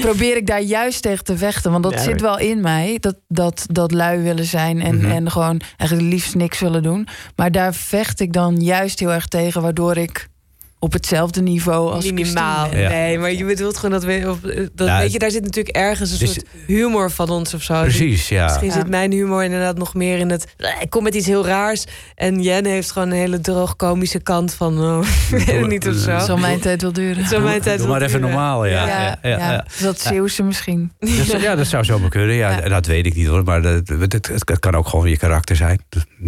probeer ik daar juist tegen te vechten. Want dat Ja, zit wel in mij. Dat, dat, dat lui willen zijn en, Mhm. en gewoon eigenlijk liefst niks willen doen. Maar daar vecht ik dan juist heel erg tegen, waardoor ik op hetzelfde niveau als Minimaal. Ja. Nee, maar je bedoelt gewoon dat we. Of, eh, dat, Ja, weet je, daar zit natuurlijk ergens een dus- soort humor van ons of zo. Precies, ja. Misschien Ja. zit mijn humor inderdaad nog meer in het. "Eh, Ik kom met iets heel raars. En Jen heeft gewoon een hele droog komische kant van. Oh, weet het niet of zo. Zal mijn tijd wel duren. Zo mijn tijd Doe wel maar even duren. normaal, ja. Ja, ja, ja, ja. dat Zeeuwse misschien. Dat, ja, dat zou zomaar kunnen. Ja, Ja. Dat weet ik niet hoor. Maar dat, het, het, het kan ook gewoon je karakter zijn.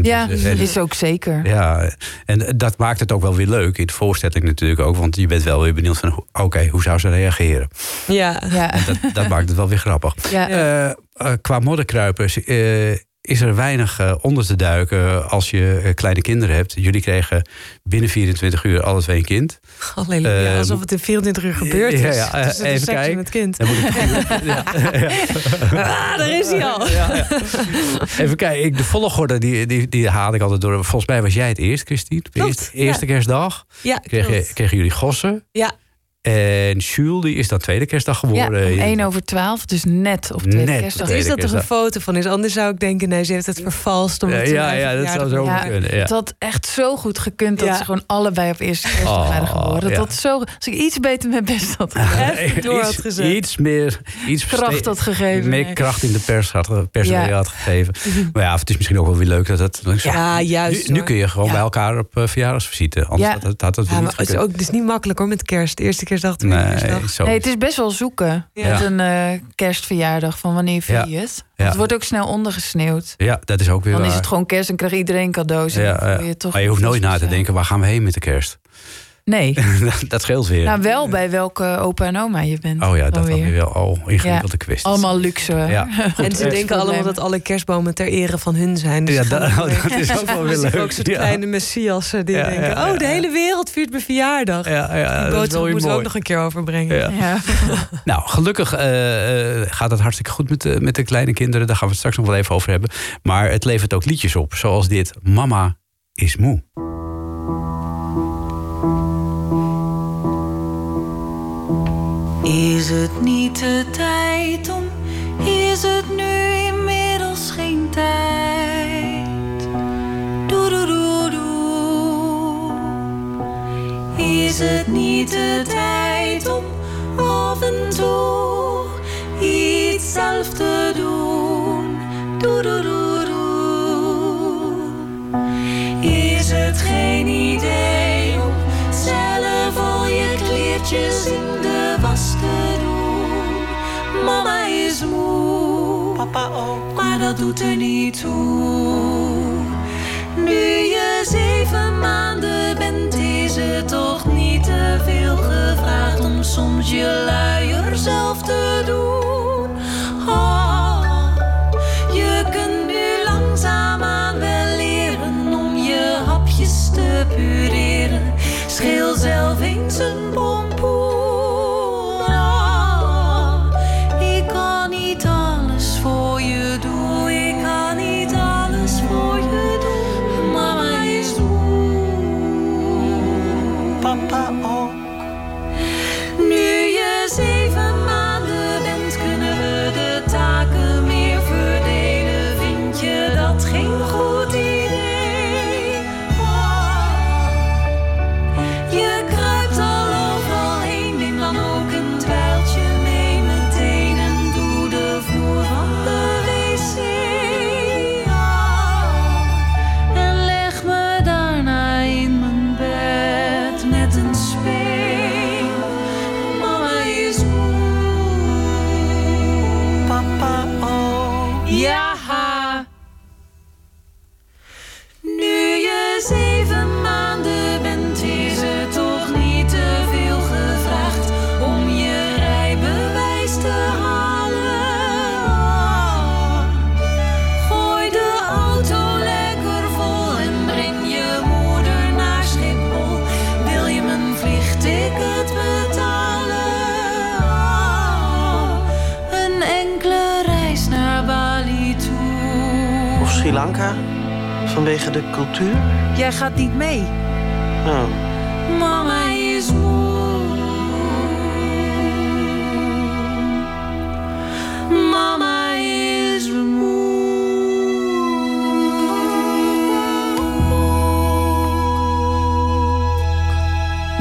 Ja, En- is ook zeker. Ja, en dat maakt het ook wel weer leuk in de voorstelling natuurlijk ook. Want je bent wel weer benieuwd van, oké, hoe zou ze reageren? Ja. Ja, Dat, dat maakt het wel weer grappig. ja. Eh, eh, qua modderkruipers eh, is er weinig eh, onder te duiken als je eh, kleine kinderen hebt. Jullie kregen binnen 24 uur alle twee een kind. Halleluja. Eh, alsof het in 24 uur gebeurd is. ja, ja, eh, Tussen de even kijken. het kind. Dan moet ik- ja, Ah, daar is hij al. Even kijken, de volgorde die, die, die haal ik altijd door. Volgens mij was jij het eerst, Christine. Klopt, eerste, eerste kerstdag Ja, kregen, kregen jullie gossen. Ja. En Jules die is dan tweede kerstdag Ja, geboren. om 1 over 12, dus net op tweede Net kerstdag. Er is dat er een foto van is. Anders zou ik denken, nee, ze heeft het vervalst. Om Ja, het ja, ja, dat zou zo Ja, kunnen. Ja. Het had echt zo goed gekund dat Ja. ze gewoon allebei op eerste kerstdag Oh, waren geboren. Dat ja. had zo, als ik iets beter mijn best had gedaan, door had iets, gezet. iets meer iets kracht had gegeven. meer nee. kracht in de pers had, pers Ja. had gegeven. Maar ja, het is misschien ook wel weer leuk dat het. Ja, juist. nu, kun je gewoon Ja. bij elkaar op uh, verjaardagsvisite. Anders Ja. had, had, had het Ja, niet maar het is, ook, het is niet makkelijk hoor met kerst. Eerste kerstdag, tweede Nee, kerstdag. Nee, het is best wel zoeken Ja. met een eh, kerstverjaardag van wanneer vier je het. Ja. Het wordt ook snel ondergesneeuwd. Ja, dat is ook weer Dan is het gewoon kerst en krijgt iedereen cadeaus. En Ja, je, toch maar je hoeft nooit na te denken, waar gaan we heen met de kerst? Nee, dat scheelt weer. nou wel bij welke opa en oma je bent. oh ja, dan dat dan weer wel. Oh, ingewikkelde kwestie. Allemaal luxe. Ja. En ze denken allemaal dat alle kerstbomen ter ere van hun zijn. Dus Ja, dat, oh, dat is ook wel weer leuk. ook zo'n ja. kleine messiassen die Ja, denken... ja, ja. oh, de hele wereld viert mijn verjaardag. Ja, ja, Die dat is boodschap wel weer moeten we ook nog een keer overbrengen. Ja. Ja. Nou, gelukkig eh, eh, gaat het hartstikke goed met de, met de kleine kinderen. Daar gaan we het straks nog wel even over hebben. Maar het levert ook liedjes op, zoals dit. Mama is moe. Is het niet de tijd om? Is het nu inmiddels geen tijd? Doe doe doe doe. Is het niet de tijd om af en toe iets zelf te doen? Doe doe doe. Kleertjes in de was te doen? Mama is moe, papa ook, maar dat doet er niet toe. Nu je zeven maanden bent, is het toch niet te veel gevraagd om soms je luier zelf te doen. Oh, je kunt nu langzaamaan wel leren om je hapjes te pureren. Scheel zelf eens een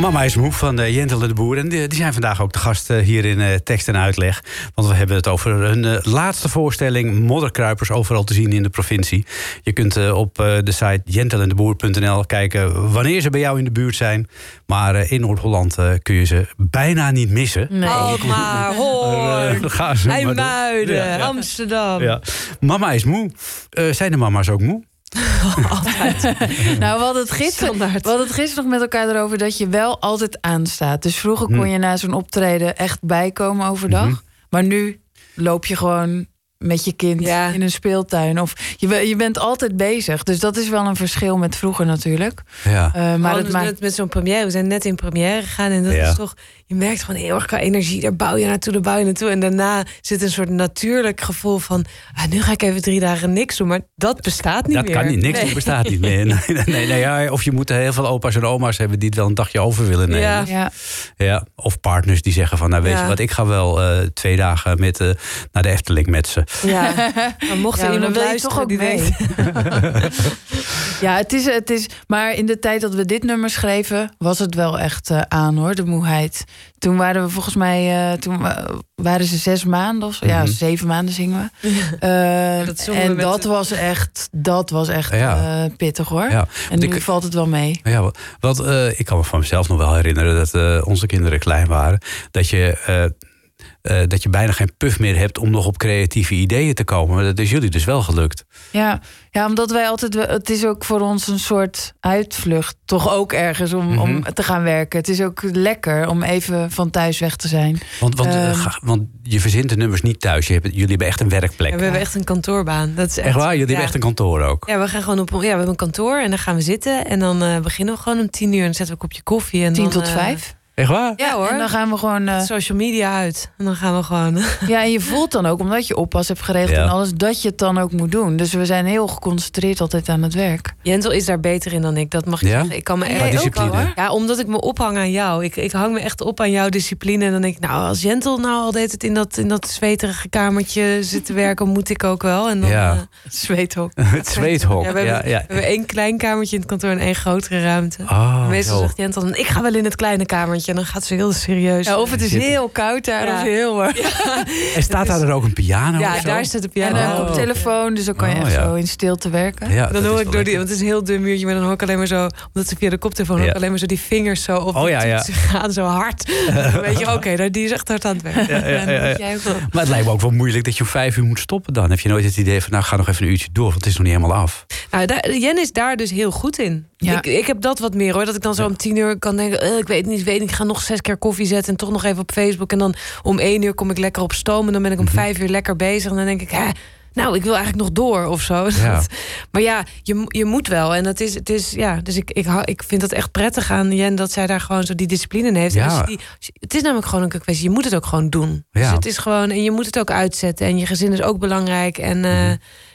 Mama is moe van uh, Jentel de Boer. En die, die, zijn vandaag ook de gast uh, hier in uh, tekst en uitleg. Want we hebben het over hun laatste voorstelling... Modderkruipers overal te zien in de provincie. Je kunt op de site jentelendeboer.nl kijken... wanneer ze bij jou in de buurt zijn. Maar in Noord-Holland kun je ze bijna niet missen. Nee. Alkmaar, Hoorn, IJmuiden, ja, ja. Amsterdam. Ja. Mama is moe. zijn de mama's ook moe? altijd. nou, we hadden, het gisteren, we hadden het gisteren nog met elkaar erover dat je wel altijd aanstaat. Dus vroeger kon je na zo'n optreden echt bijkomen overdag. Mm -hmm. Maar nu loop je gewoon met je kind ja. in een speeltuin. Of je, je bent altijd bezig. Dus dat is wel een verschil met vroeger natuurlijk. Ja. Uh, maar dat maakt... met, zo'n première. We zijn net in première gegaan. En dat ja. is toch... Je merkt gewoon heel erg qua energie. Daar bouw je naartoe, daar bouw je naartoe. En daarna zit een soort natuurlijk gevoel van... Ah, nu ga ik even drie dagen niks doen. Maar dat bestaat niet dat meer. Dat kan niet. Niks nee. bestaat niet meer. Nee, nee, nee, nee ja, of je moet heel veel opa's en oma's hebben... die het wel een dagje over willen nemen. Ja. Ja. Ja. Of partners die zeggen van... nou weet je wat, ik ga wel uh, twee dagen met, uh, naar de Efteling met ze. Ja. Maar mocht er ja, iemand dan wil je luisteren toch ook die mee. ja, het is, het is. Maar in de tijd dat we dit nummer schreven, was het wel echt uh, aan hoor, de moeheid. Toen waren we volgens mij, uh, toen waren ze zes maanden of zo. Ja, zeven maanden zingen we. Uh, dat en dat de- was echt, dat was echt Ja. eh, pittig hoor. Ja, En nu ik- valt het wel mee. Ja, wa- want eh, ik kan me van mezelf nog wel herinneren dat eh, onze kinderen klein waren. Dat je, eh, dat je bijna geen puff meer hebt om nog op creatieve ideeën te komen. Maar dat is jullie dus wel gelukt. Ja, ja, omdat wij altijd. Het is ook voor ons een soort uitvlucht. Toch ook ergens om, om Mhm. te gaan werken. Het is ook lekker om even van thuis weg te zijn. Want, want, eh, Ehm. ga- want je verzint de nummers niet thuis. Je hebt, jullie hebben echt een werkplek. Ja, we hebben echt een kantoorbaan. Dat is echt, echt waar? Jullie ja. hebben echt een kantoor ook. Ja, we gaan gewoon op. Ja, we hebben een kantoor en dan gaan we zitten. En dan eh, beginnen we gewoon om tien uur. En dan zetten we een kopje koffie. En Tien dan, tot vijf. Echt waar? Ja hoor. En dan gaan we gewoon. eh, social media uit. En dan gaan we gewoon. ja, en je voelt dan ook, omdat je oppas hebt geregeld Ja. en alles, dat je het dan ook moet doen. Dus we zijn heel geconcentreerd altijd aan het werk. Jentel is daar beter in dan ik. Dat mag ik Ja? zeggen. Ik kan me echt. discipline. Ja, omdat ik me ophang aan jou. Ik, ik hang me echt op aan jouw discipline. En dan denk ik, nou, als Jentel nou al deed het in dat, in dat zweterige kamertje zit te werken, moet ik ook wel. En dan, Ja. eh, Zweethok. Het zweethok. Ja, Ja, we, hebben, ja, we hebben één klein kamertje in het kantoor en één grotere ruimte. Oh, Meestal zo. zegt Jentel dan, ik ga wel in het kleine En dan gaat ze heel serieus. Ja, of het is Zitten. heel koud daar, Ja. of heel warm. En staat daar dan ook een piano? ja, of zo? daar staat de En piano. een Oh. koptelefoon, dus dan kan je Oh, echt ja. zo in stilte werken. Ja, Dan hoor ik door die, want het is een heel dun muurtje, maar dan hoor ik alleen maar zo, omdat ze via de koptelefoon hoor ik Ja. alleen maar zo die vingers zo op Oh, de ja, ja. toetsen gaan, zo hard. Dan weet je, oké, daar- die is echt hard aan het werk. Ja, ja, ja, ja. En dat moet jij ook wel. Maar het lijkt me ook wel moeilijk dat je om vijf uur moet stoppen dan. Heb je nooit het idee van, nou ga nog even een uurtje door, want het is nog niet helemaal af. Nou, daar, Jen is daar dus heel goed in. Ja. Ik, ik heb dat wat meer hoor. Dat ik dan zo om tien uur kan denken... eh, ik weet niet, weet niet, ik ga nog zes keer koffie zetten... en toch nog even op Facebook. En dan om één uur kom ik lekker op stoom... en dan ben ik om Mhm. vijf uur lekker bezig. En dan denk ik, hè, nou, ik wil eigenlijk nog door of zo. Ja. Dat- maar ja, je, je moet wel. En dat is, het is, ja, dus ik, ik, ik vind het echt prettig aan Jen... dat zij daar gewoon zo die discipline in heeft. Ja. als je die, het is namelijk gewoon een kwestie. Je moet het ook gewoon doen. Dus Ja. het is gewoon... En je moet het ook uitzetten. En je gezin is ook belangrijk. En eh,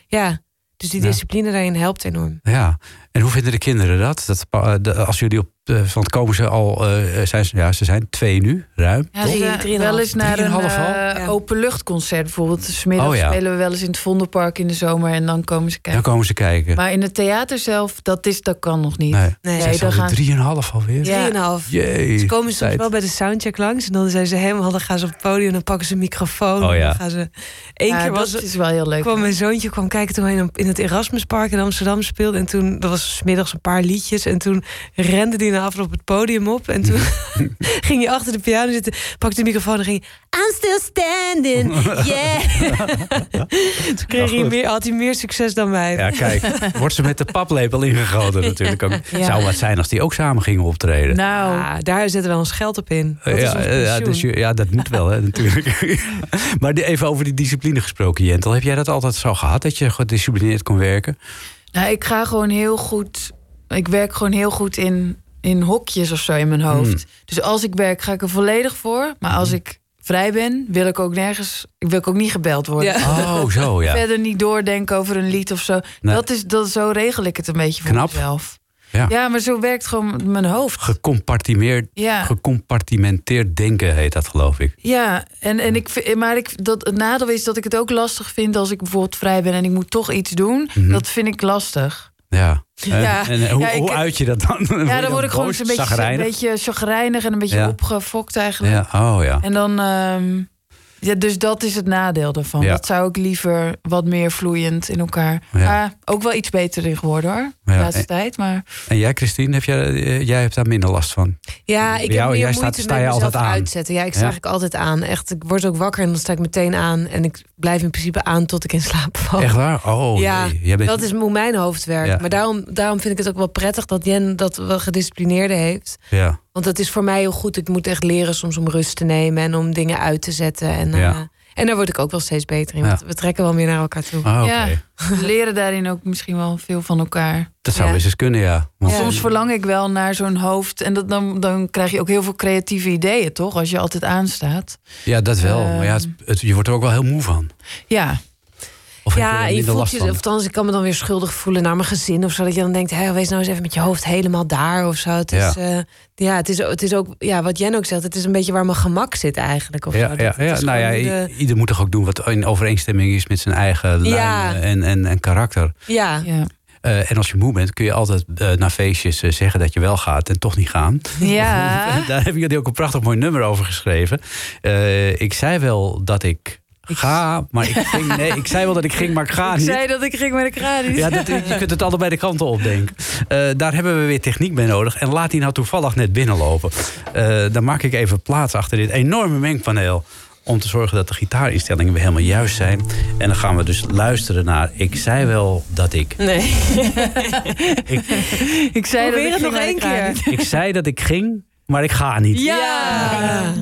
ja... Dus die discipline daarin helpt enorm. Ja, en hoe vinden de kinderen dat? dat de- als jullie op, eh, van het komen ze al, eh, zijn, ze- ja, ze zijn twee nu, ruim. Ja, Drie- ze- drieënhalf. wel eens naar een al? eh, Ja. openluchtconcert bijvoorbeeld. Smiddags Oh, ja. spelen we wel eens in het Vondelpark in de zomer en dan komen ze Dan kijken. komen ze kijken. Maar in het theater zelf, dat, is, dat kan nog niet. nee, Nee, Zijn Nee, ze dan alweer gaan- drieënhalf alweer? Ja. Drieënhalf. Jee. Ze komen soms tijd. wel bij de soundcheck langs. En dan zijn ze helemaal, dan gaan ze op het podium. Dan pakken ze een microfoon. Oh, en ja. dan gaan ze. Eén Ja, keer was dat is wel heel leuk. kwam mijn zoontje kwam kijken toen hij in- in het Erasmuspark in Amsterdam speelde. En toen, dat was 's middags een paar liedjes. En toen rende hij na afloop het podium op. En toen ging hij achter de piano zitten, pakte de microfoon en ging... I'm still standing, yeah. toen kreeg hij meer, had hij meer succes dan mij. Ja, kijk, wordt ze met de paplepel ingegoten natuurlijk. Ook. Ja. Zou wat zijn als die ook samen gingen optreden. Nou, Ah, daar zetten we ons geld op in. Dat is ja, ons ja, dus je- ja, dat moet wel, hè, natuurlijk. maar die- even over die discipline gesproken, Jentel. Heb jij dat altijd zo gehad, dat je gedisciplineerd kon werken? nou, ik ga gewoon heel goed. Ik werk gewoon heel goed in, in hokjes of zo in mijn hoofd. Hmm. Dus als ik werk, ga ik er volledig voor. Maar als ik vrij ben, wil ik ook nergens, wil ik ook niet gebeld worden. Oh, zo ja. Verder niet doordenken over een lied of zo. Nee. Dat is, dat, zo regel ik het een beetje voor Knap. mezelf. Ja. Ja, maar zo werkt gewoon mijn hoofd. Gecompartimeerd, Ja. gecompartimenteerd denken heet dat, geloof ik. Ja, en, en ik, vind- maar ik, dat, het nadeel is dat ik het ook lastig vind als ik bijvoorbeeld vrij ben en ik moet toch iets doen. Mhm. Dat vind ik lastig. Ja. En, Ja. en hoe, Ja, ik- hoe uit je dat dan? Ja, dan word ik gewoon een beetje, een beetje chagrijnig en een beetje opgefokt eigenlijk. Ja, oh ja. En dan, ehm, ja, dus dat is het nadeel daarvan. Ja. Dat zou ik liever wat meer vloeiend in elkaar. Ja. Maar ook wel iets beter in geworden hoor, de Ja, laatste en- tijd. Maar En jij, Christine, heb jij, eh, jij hebt daar minder last van? Ja, ik jou, heb meer jij staat- moeite sta met je mezelf altijd aan? uitzetten. Ja, ik sta Ja? eigenlijk altijd aan. Echt, ik word ook wakker en dan sta ik meteen aan. En ik blijf in principe aan tot ik in slaap val. Echt waar? Oh, ja, nee. Jij bent... dat is hoe mijn hoofd werkt. Ja. Maar daarom, daarom vind ik het ook wel prettig dat Jen dat wel gedisciplineerde heeft. Ja. Want dat is voor mij heel goed. Ik moet echt leren soms om rust te nemen en om dingen uit te zetten. En, Ja. eh, en daar word ik ook wel steeds beter in. Ja. Want we trekken wel meer naar elkaar toe. Ah, ja, leren daarin ook misschien wel veel van elkaar. Dat zou Ja. best eens kunnen, ja. Want- Ja. Soms verlang ik wel naar zo'n hoofd. En dat, dan, dan krijg je ook heel veel creatieve ideeën, toch? Als je altijd aanstaat. Ja, dat wel. Ehm. maar ja, het, het- je wordt er ook wel heel moe van. Ja, Of Ja, je voelt last je, van? of althans, ik kan me dan weer schuldig voelen naar mijn gezin of zo. Dat je dan denkt, hé, wees nou eens even met je hoofd helemaal daar of zo. Het is, Ja. ja. ja, het is, het is ook, ja, wat Jen ook zegt, het is een beetje waar mijn gemak zit eigenlijk. Of zo. Ja, Dat- ja, ja. Nou ja, de- ieder moet toch ook doen wat in overeenstemming is met zijn eigen lijn Ja. en, en, en karakter. ja. ja. Eh, en als je moe bent, kun je altijd eh, naar feestjes eh, zeggen dat je wel gaat en toch niet gaan. ja. Daar hebben jullie ook een prachtig mooi nummer over geschreven. Eh, ik zei wel dat ik ga, maar ik ging. Nee, ik zei wel dat ik ging, maar ik ga Ik niet. zei dat ik ging met de kraan niet. Ja, dat, je kunt het allebei de kanten opdenken. Eh daar hebben we weer techniek bij nodig. En laat die nou toevallig net binnenlopen. Eh, dan maak ik even plaats achter dit enorme mengpaneel. Om te zorgen dat de gitaarinstellingen weer helemaal juist zijn. En dan gaan we dus luisteren naar Ik zei wel dat ik. Nee. Ik zei dat Probeer ik het ging nog één keer. Ik zei dat ik ging, maar ik ga niet. Ja.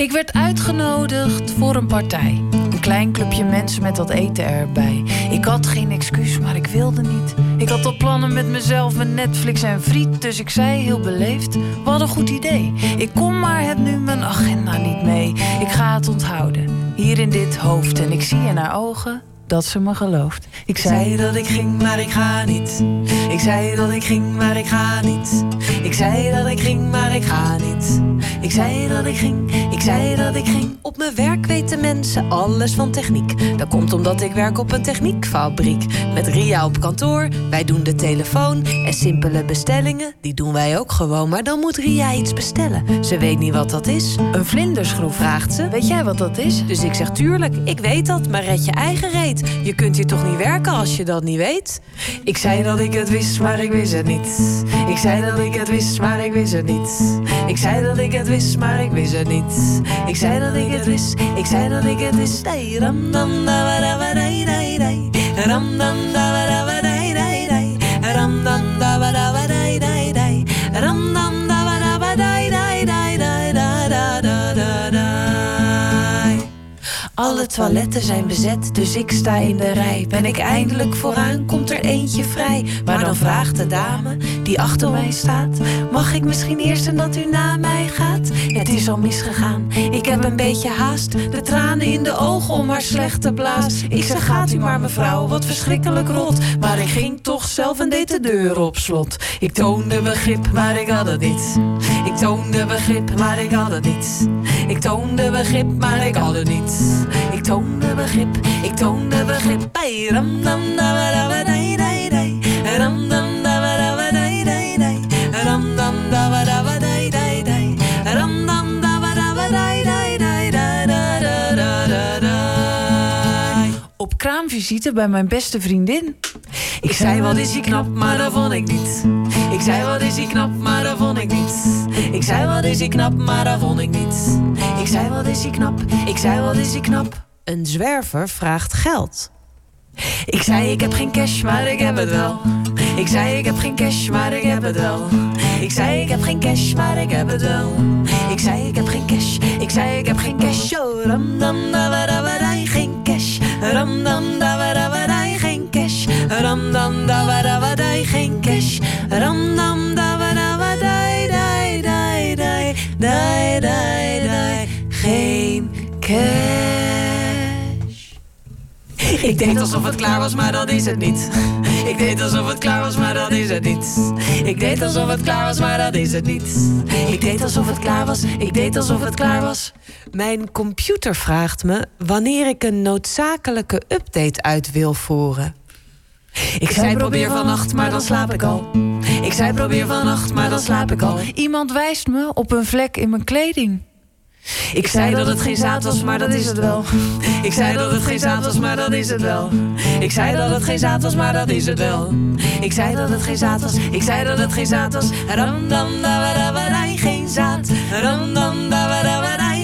Ik werd uitgenodigd voor een partij. Een klein clubje mensen met wat eten erbij. Ik had geen excuus, maar ik wilde niet. Ik had al plannen met mezelf, met Netflix en friet. Dus ik zei heel beleefd, wat een goed idee. Ik kom maar, heb nu mijn agenda niet mee. Ik ga het onthouden, hier in dit hoofd. En ik zie in haar ogen dat ze me gelooft. Ik zei dat ik ging, maar ik ga niet. Ik zei dat ik ging, maar ik ga niet. Ik zei dat ik ging, maar ik ga niet. Ik zei dat ik ging, ik zei dat ik ging. Op mijn werk weten mensen alles van techniek. Dat komt omdat ik werk op een techniekfabriek. Met Ria op kantoor, wij doen de telefoon. En simpele bestellingen, die doen wij ook gewoon. Maar dan moet Ria iets bestellen. Ze weet niet wat dat is. Een vlinderschroef. Vraagt ze, Weet jij wat dat is? dus ik zeg tuurlijk, ik weet dat, maar red je eigen reet. Je kunt hier toch niet werken als je dat niet weet? Ik zei dat ik het wist, maar ik wist het niet. Ik zei dat ik het wist, maar ik wist het niet. Ik zei dat ik het wist, maar ik wist het niet. Ik zei dat ik het wist, ik zei dat ik het wist. Hey, ram dam da wa da dai dai. Ram dam da wa da wa dai dai. Ram dam da dai dai. Ram Alle toiletten zijn bezet, dus ik sta in de rij. Ben ik eindelijk vooraan, komt er eentje vrij. Maar dan vraagt de dame die achter mij staat: Mag ik misschien eerst en dat u na mij gaat? Het is al misgegaan, ik heb een beetje haast. De tranen in de ogen om haar slechte blaas. Ik zeg: Gaat u maar, mevrouw, wat verschrikkelijk rot. Maar ik ging toch zelf en deed de deur op slot. Ik toonde begrip, maar ik had het niet. Ik toonde begrip, maar ik had het niet. Ik toonde begrip, maar ik had het niet. Ik toonde begrip, ik toonde begrip. Hey, ram dam da wa da wa dai dai dai. Ram dam da wa da wa dai dai dai. Dam dai dai dai. Dam dai dai dai da da da da da da. Op kraamvisite bij mijn beste vriendin. Ik zei wat is hij knap, maar dat vond ik niet. Ik zei wat is hij knap, maar dat vond ik niet. Ik zei wat is hij knap, maar dat vond ik niet. Ik zei wat is hij knap, ik zei wat is hij knap. Een zwerver vraagt geld. Ik zei ik heb geen cash, maar ik heb het wel. Ik zei ik heb geen cash, maar ik heb het wel. Ik zei ik heb geen cash, maar ik heb het wel. Ik zei ik heb geen cash, ik zei ik heb geen cash. Oh, ram dam da wa da wa dai, geen cash. Ram dam da wa da wa dai, geen cash. Ram dam da wa da wa dai, geen cash. Ram dam da wa da wa dai dai dai dai. Ik deed alsof het klaar was, maar dat is het niet. Ik deed alsof het klaar was, maar dat is het niet. Ik deed alsof het klaar was, maar dat is het niet. Ik deed alsof het klaar was, ik deed alsof het klaar was. Mijn computer vraagt me wanneer ik een noodzakelijke update uit wil voeren. Ik zei probeer vannacht, maar dan slaap ik al. Ik zei probeer vannacht, maar dan slaap ik al. Iemand wijst me op een vlek in mijn kleding. Ik zei dat het geen zaad was, maar dat is het wel. Ik zei dat het geen zaad was, maar dat is het wel. Ik zei dat het geen zaad was, maar dat is het wel. Ik zei dat het geen zaad was. Ik zei dat het geen zaad was. Ram dam da geen zaad. Ram dam da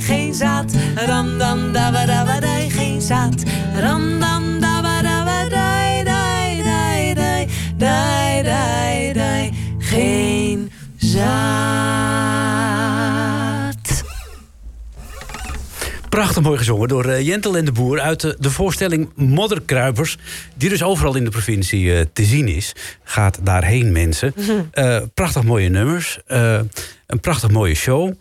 geen zaad. Ram dam da geen zaad. Ram dam da da dai, dai, dai, dai, dai, dai, geen zaad. Prachtig mooi gezongen door eh, Jentel en de Boer uit de, de voorstelling Modderkruipers. Die dus overal in de provincie eh, te zien is. Gaat daarheen, mensen. Eh, prachtig mooie nummers. eh, een prachtig mooie show.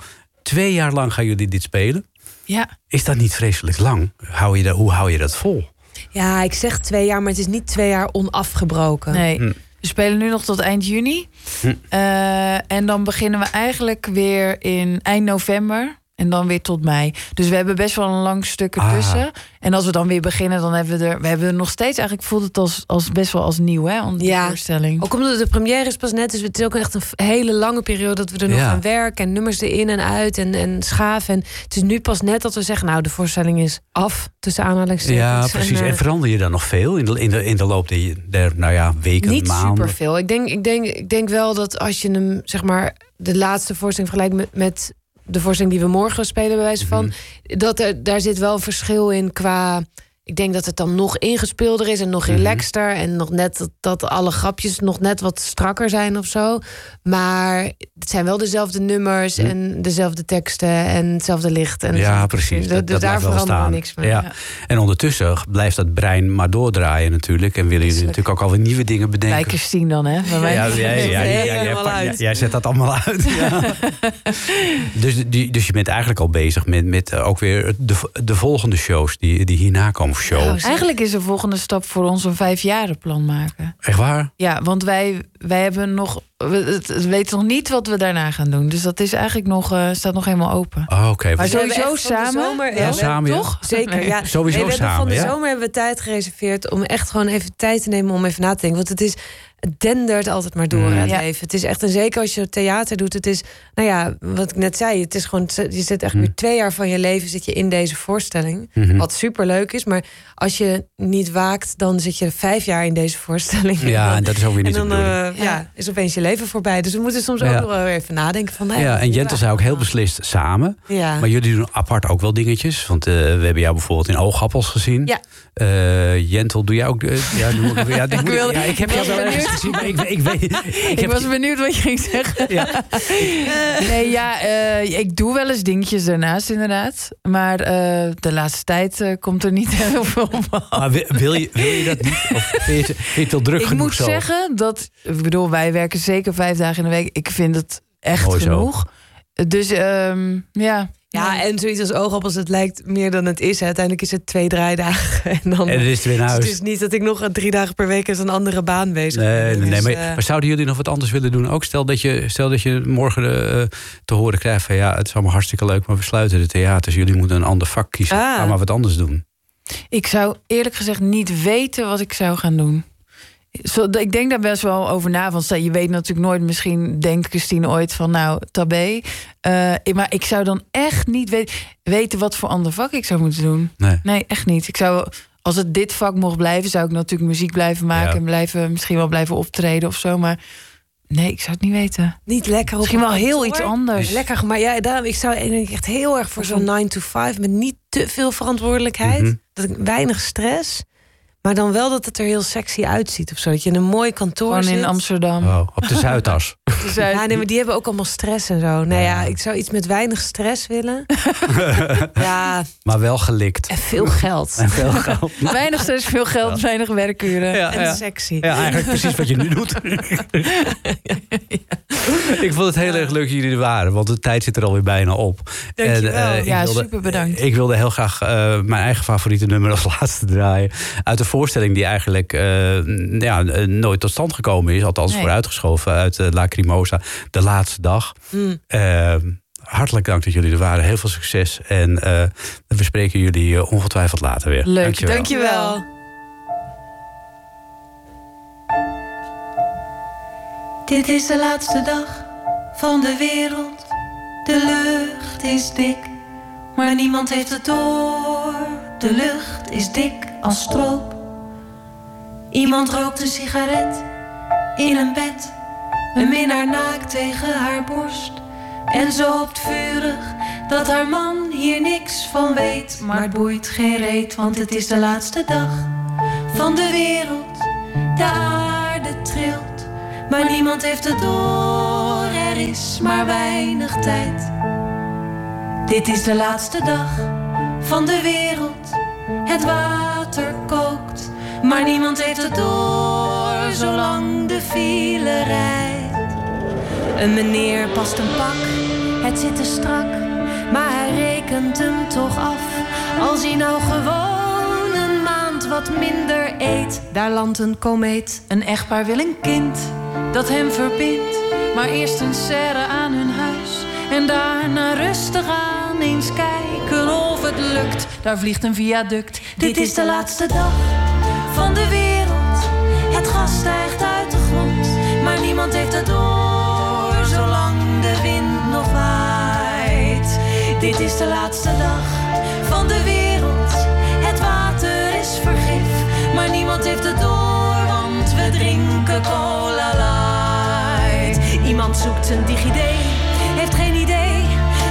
Twee jaar lang gaan jullie dit spelen. Ja, Is dat niet vreselijk lang? Hou je dat, hoe hou je dat vol? Ja, ik zeg twee jaar, maar het is niet twee jaar onafgebroken. nee. Hm. We spelen nu nog tot eind juni. Eh, en dan beginnen we eigenlijk weer in eind november. En dan weer tot mei. Dus we hebben best wel een lang stuk Ah. ertussen. En als we dan weer beginnen, dan hebben we er... We hebben er nog steeds... Eigenlijk voelt het als, als best wel als nieuw, hè? Onder Ja. de voorstelling. Ook omdat de première is pas net, dus het is ook echt een hele lange periode dat we er nog Ja. aan werken en nummers erin en uit en, en schaven. En het is nu pas net dat we zeggen, nou, de voorstelling is af tussen aanhalingstekens. Ja, precies. En, En, eh, verander je dan nog veel in de, in de, in de loop der, der nou ja, weken, niet maanden? superveel. Ik denk, ik, denk, ik denk wel dat als je hem, zeg maar, de laatste voorstelling vergelijkt met, met de voorstelling die we morgen spelen, bij wijze van, Mhm. dat er, daar zit wel een verschil in qua. Ik denk dat het dan nog ingespeelder is en nog Mhm. relaxter. En nog net dat, dat alle grapjes nog net wat strakker zijn of zo. Maar het zijn wel dezelfde nummers en dezelfde teksten en hetzelfde licht. En Mhm. Ja, precies. Dus Dat, dat daar staan. niks mee. Ja. En ondertussen blijft dat brein maar doordraaien natuurlijk. En willen jullie natuurlijk ook alweer nieuwe dingen bedenken. Bij Christine dan, hè? Bij. Ja, ja, ja, ja, ja, jij, zet dat allemaal uit. Ja. dus, die, dus je bent eigenlijk al bezig met, met eh, ook weer de, de volgende shows die, die hierna komen. Show. Nou, Eigenlijk is de volgende stap voor ons een vijfjarenplan maken. Echt waar? Ja, want wij, wij hebben nog... We weten nog niet wat we daarna gaan doen. Dus dat is eigenlijk nog, eh, staat nog helemaal open. Oh, Oké. Maar sowieso samen. zomer- Ja, samen, toch? Zeker, Nee. ja. Sowieso Nee, we hebben samen, Van de ja. zomer hebben we tijd gereserveerd om echt gewoon even tijd te nemen om even na te denken. Want het is, het dendert altijd maar door Mm. het Ja. leven. Het is echt, en zeker als je theater doet, het is, nou ja, wat ik net zei, het is gewoon, je zit echt Mm. weer twee jaar van je leven zit je in deze voorstelling. Mhm. Wat super leuk is, maar als je niet waakt, dan zit je vijf jaar in deze voorstelling. Ja, en dat is ook weer En niet de dan eh, ja, is opeens je leven voorbij. Dus we moeten soms Ja. ook wel even nadenken van. nou Ja, en Jentel zei ook heel beslist samen. Ja. Maar jullie doen apart ook wel dingetjes. Want eh, we hebben jou bijvoorbeeld in Oogappels gezien. Ja. Eh, Jentel, doe jij ook... eh, ja, doe, ja, ik, wilde- ja, ik heb ik jou wel ergens gezien, maar ik, ik weet... Ik, Ik, was benieuwd wat je ging zeggen. nee, ja, eh, ik doe wel eens dingetjes daarnaast inderdaad. Maar de laatste tijd komt er niet heel veel van. maar wil, wil je, wil je dat niet? Of vind je je druk Ik genoeg moet zo? zeggen dat, ik bedoel, wij werken zeker vijf dagen in de week. Ik vind het echt Mooi zo. genoeg. Dus ehm, ja. Ja, en zoiets als oogappels, het lijkt meer dan het is. Uiteindelijk is het twee, drie dagen. En dan En is het weer naar Dus huis. het is niet dat ik nog drie dagen per week eens een andere baan bezig Nee, ben. nee, nee, Dus, maar, eh, maar zouden jullie nog wat anders willen doen? Ook stel dat je, stel dat je morgen eh, te horen krijgt van ja, het is allemaal hartstikke leuk, maar we sluiten de theaters. Jullie moeten een ander vak kiezen. Ah. Ga maar wat anders doen. Ik zou eerlijk gezegd niet weten wat ik zou gaan doen. Zo, ik denk daar best wel over na. Want je weet natuurlijk nooit, misschien denkt Christine ooit van nou, tabé. Eh, maar ik zou dan echt niet weet- weten wat voor ander vak ik zou moeten doen. Nee. Nee, echt niet. Ik zou, als het dit vak mocht blijven, zou ik natuurlijk muziek blijven maken. Ja. En blijven, misschien wel blijven optreden of zo. Maar nee, ik zou het niet weten. niet lekker op Misschien wel heel iets anders. Lekker, maar ja, daarom, ik zou echt heel erg voor zo'n 9 to 5 met niet te veel verantwoordelijkheid. Mhm. Dat ik weinig stress. Maar dan wel dat het er heel sexy uitziet of zo. Dat je in een mooi kantoor Gewoon zit. in Amsterdam. Oh, op de Zuidas. Ja, nee, maar die hebben ook allemaal stress en zo. Nou ja, ik zou iets met weinig stress willen. ja, Maar wel gelikt. en veel geld. En veel geld. Weinig stress, veel geld, weinig werkuren. Ja, En ja. sexy. Ja, eigenlijk precies wat je nu doet. Ik vond het heel erg leuk dat jullie er waren, want de tijd zit er alweer bijna op. Dankjewel. eh, Ja, super bedankt. Ik wilde heel graag eh, mijn eigen favoriete nummer als laatste draaien. Uit een voorstelling die eigenlijk eh, ja, nooit tot stand gekomen is. Althans Nee. vooruitgeschoven uit uh, Lacrimosa. De laatste dag. Mm. Eh, hartelijk dank dat jullie er waren. Heel veel succes. En eh, we spreken jullie eh, ongetwijfeld later weer. Leuk, Dankjewel. Dankjewel. Dit is de laatste dag van de wereld. De lucht is dik, maar niemand heeft het door. De lucht is dik als stroop. Iemand rookt een sigaret in een bed. Een minnaar naakt tegen haar borst. En ze hoopt vurig dat haar man hier niks van weet. Maar het boeit geen reet, want het is de laatste dag van de wereld. De aarde trilt, maar niemand heeft het door. Er is maar weinig tijd. Dit is de laatste dag van de wereld. Het water kookt, maar niemand heeft het door. Zolang de file rijdt. Een meneer past een pak, het zit te strak. Maar hij rekent hem toch af. Als hij nou gewoon een maand wat minder eet. Daar landt een komeet. Een echtpaar wil een kind dat hem verbindt. Maar eerst een serre aan hun huis. En daarna rustig aan eens kijken of het lukt. Daar vliegt een viaduct. Dit is de laatste dag van de wereld. Dit is de laatste dag van de wereld. Het water is vergif. Maar niemand heeft het door. Want we drinken cola light. Iemand zoekt een DigiD. Heeft geen idee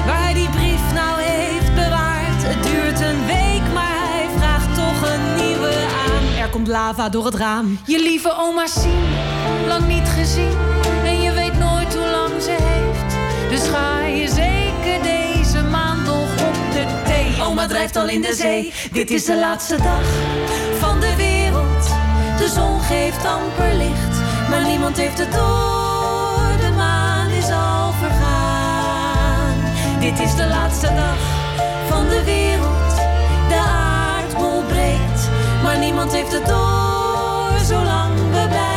waar hij die brief nou heeft bewaard. Het duurt een week, maar hij vraagt toch een nieuwe aan. Er komt lava door het raam. Je lieve oma Sien, lang niet gezien. En je weet nooit hoe lang ze heeft. Dus ga je zeker drijft al in de zee. Dit is de laatste dag van de wereld. De zon geeft amper licht, maar niemand heeft het door. De maan is al vergaan. Dit is de laatste dag van de wereld. De aardbol breekt, maar niemand heeft het door. Zolang we blijven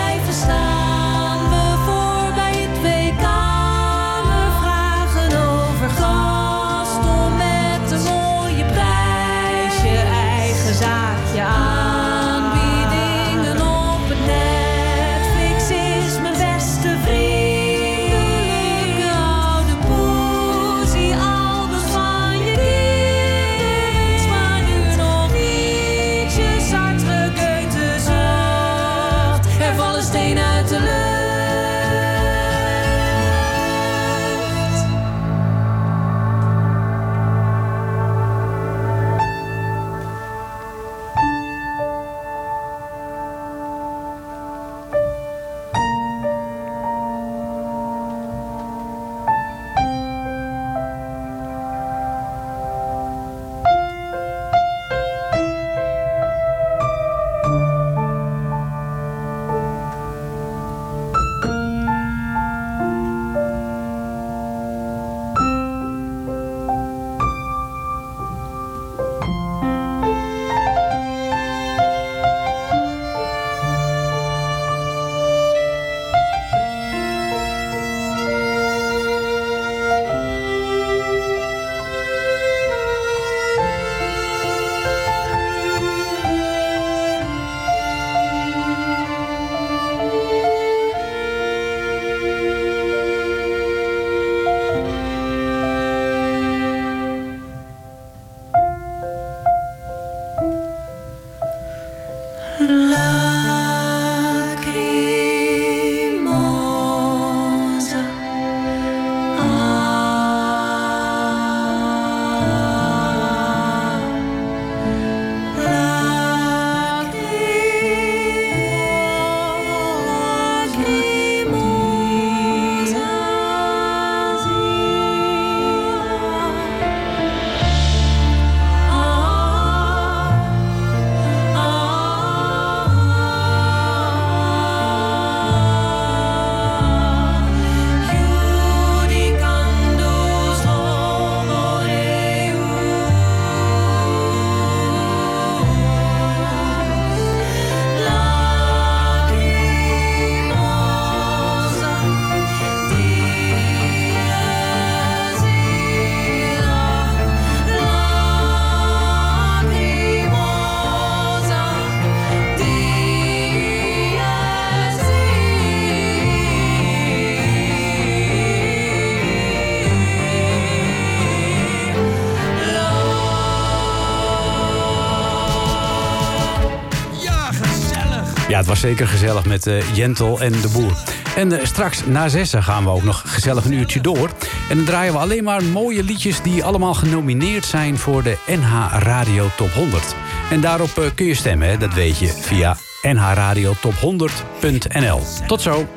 zeker gezellig met eh, Jentel en de boer. En eh, straks na zessen gaan we ook nog gezellig een uurtje door. En dan draaien we alleen maar mooie liedjes... die allemaal genomineerd zijn voor de NH Radio Top 100. En daarop eh, kun je stemmen, dat weet je, via nhradiotop100.nl. Tot zo.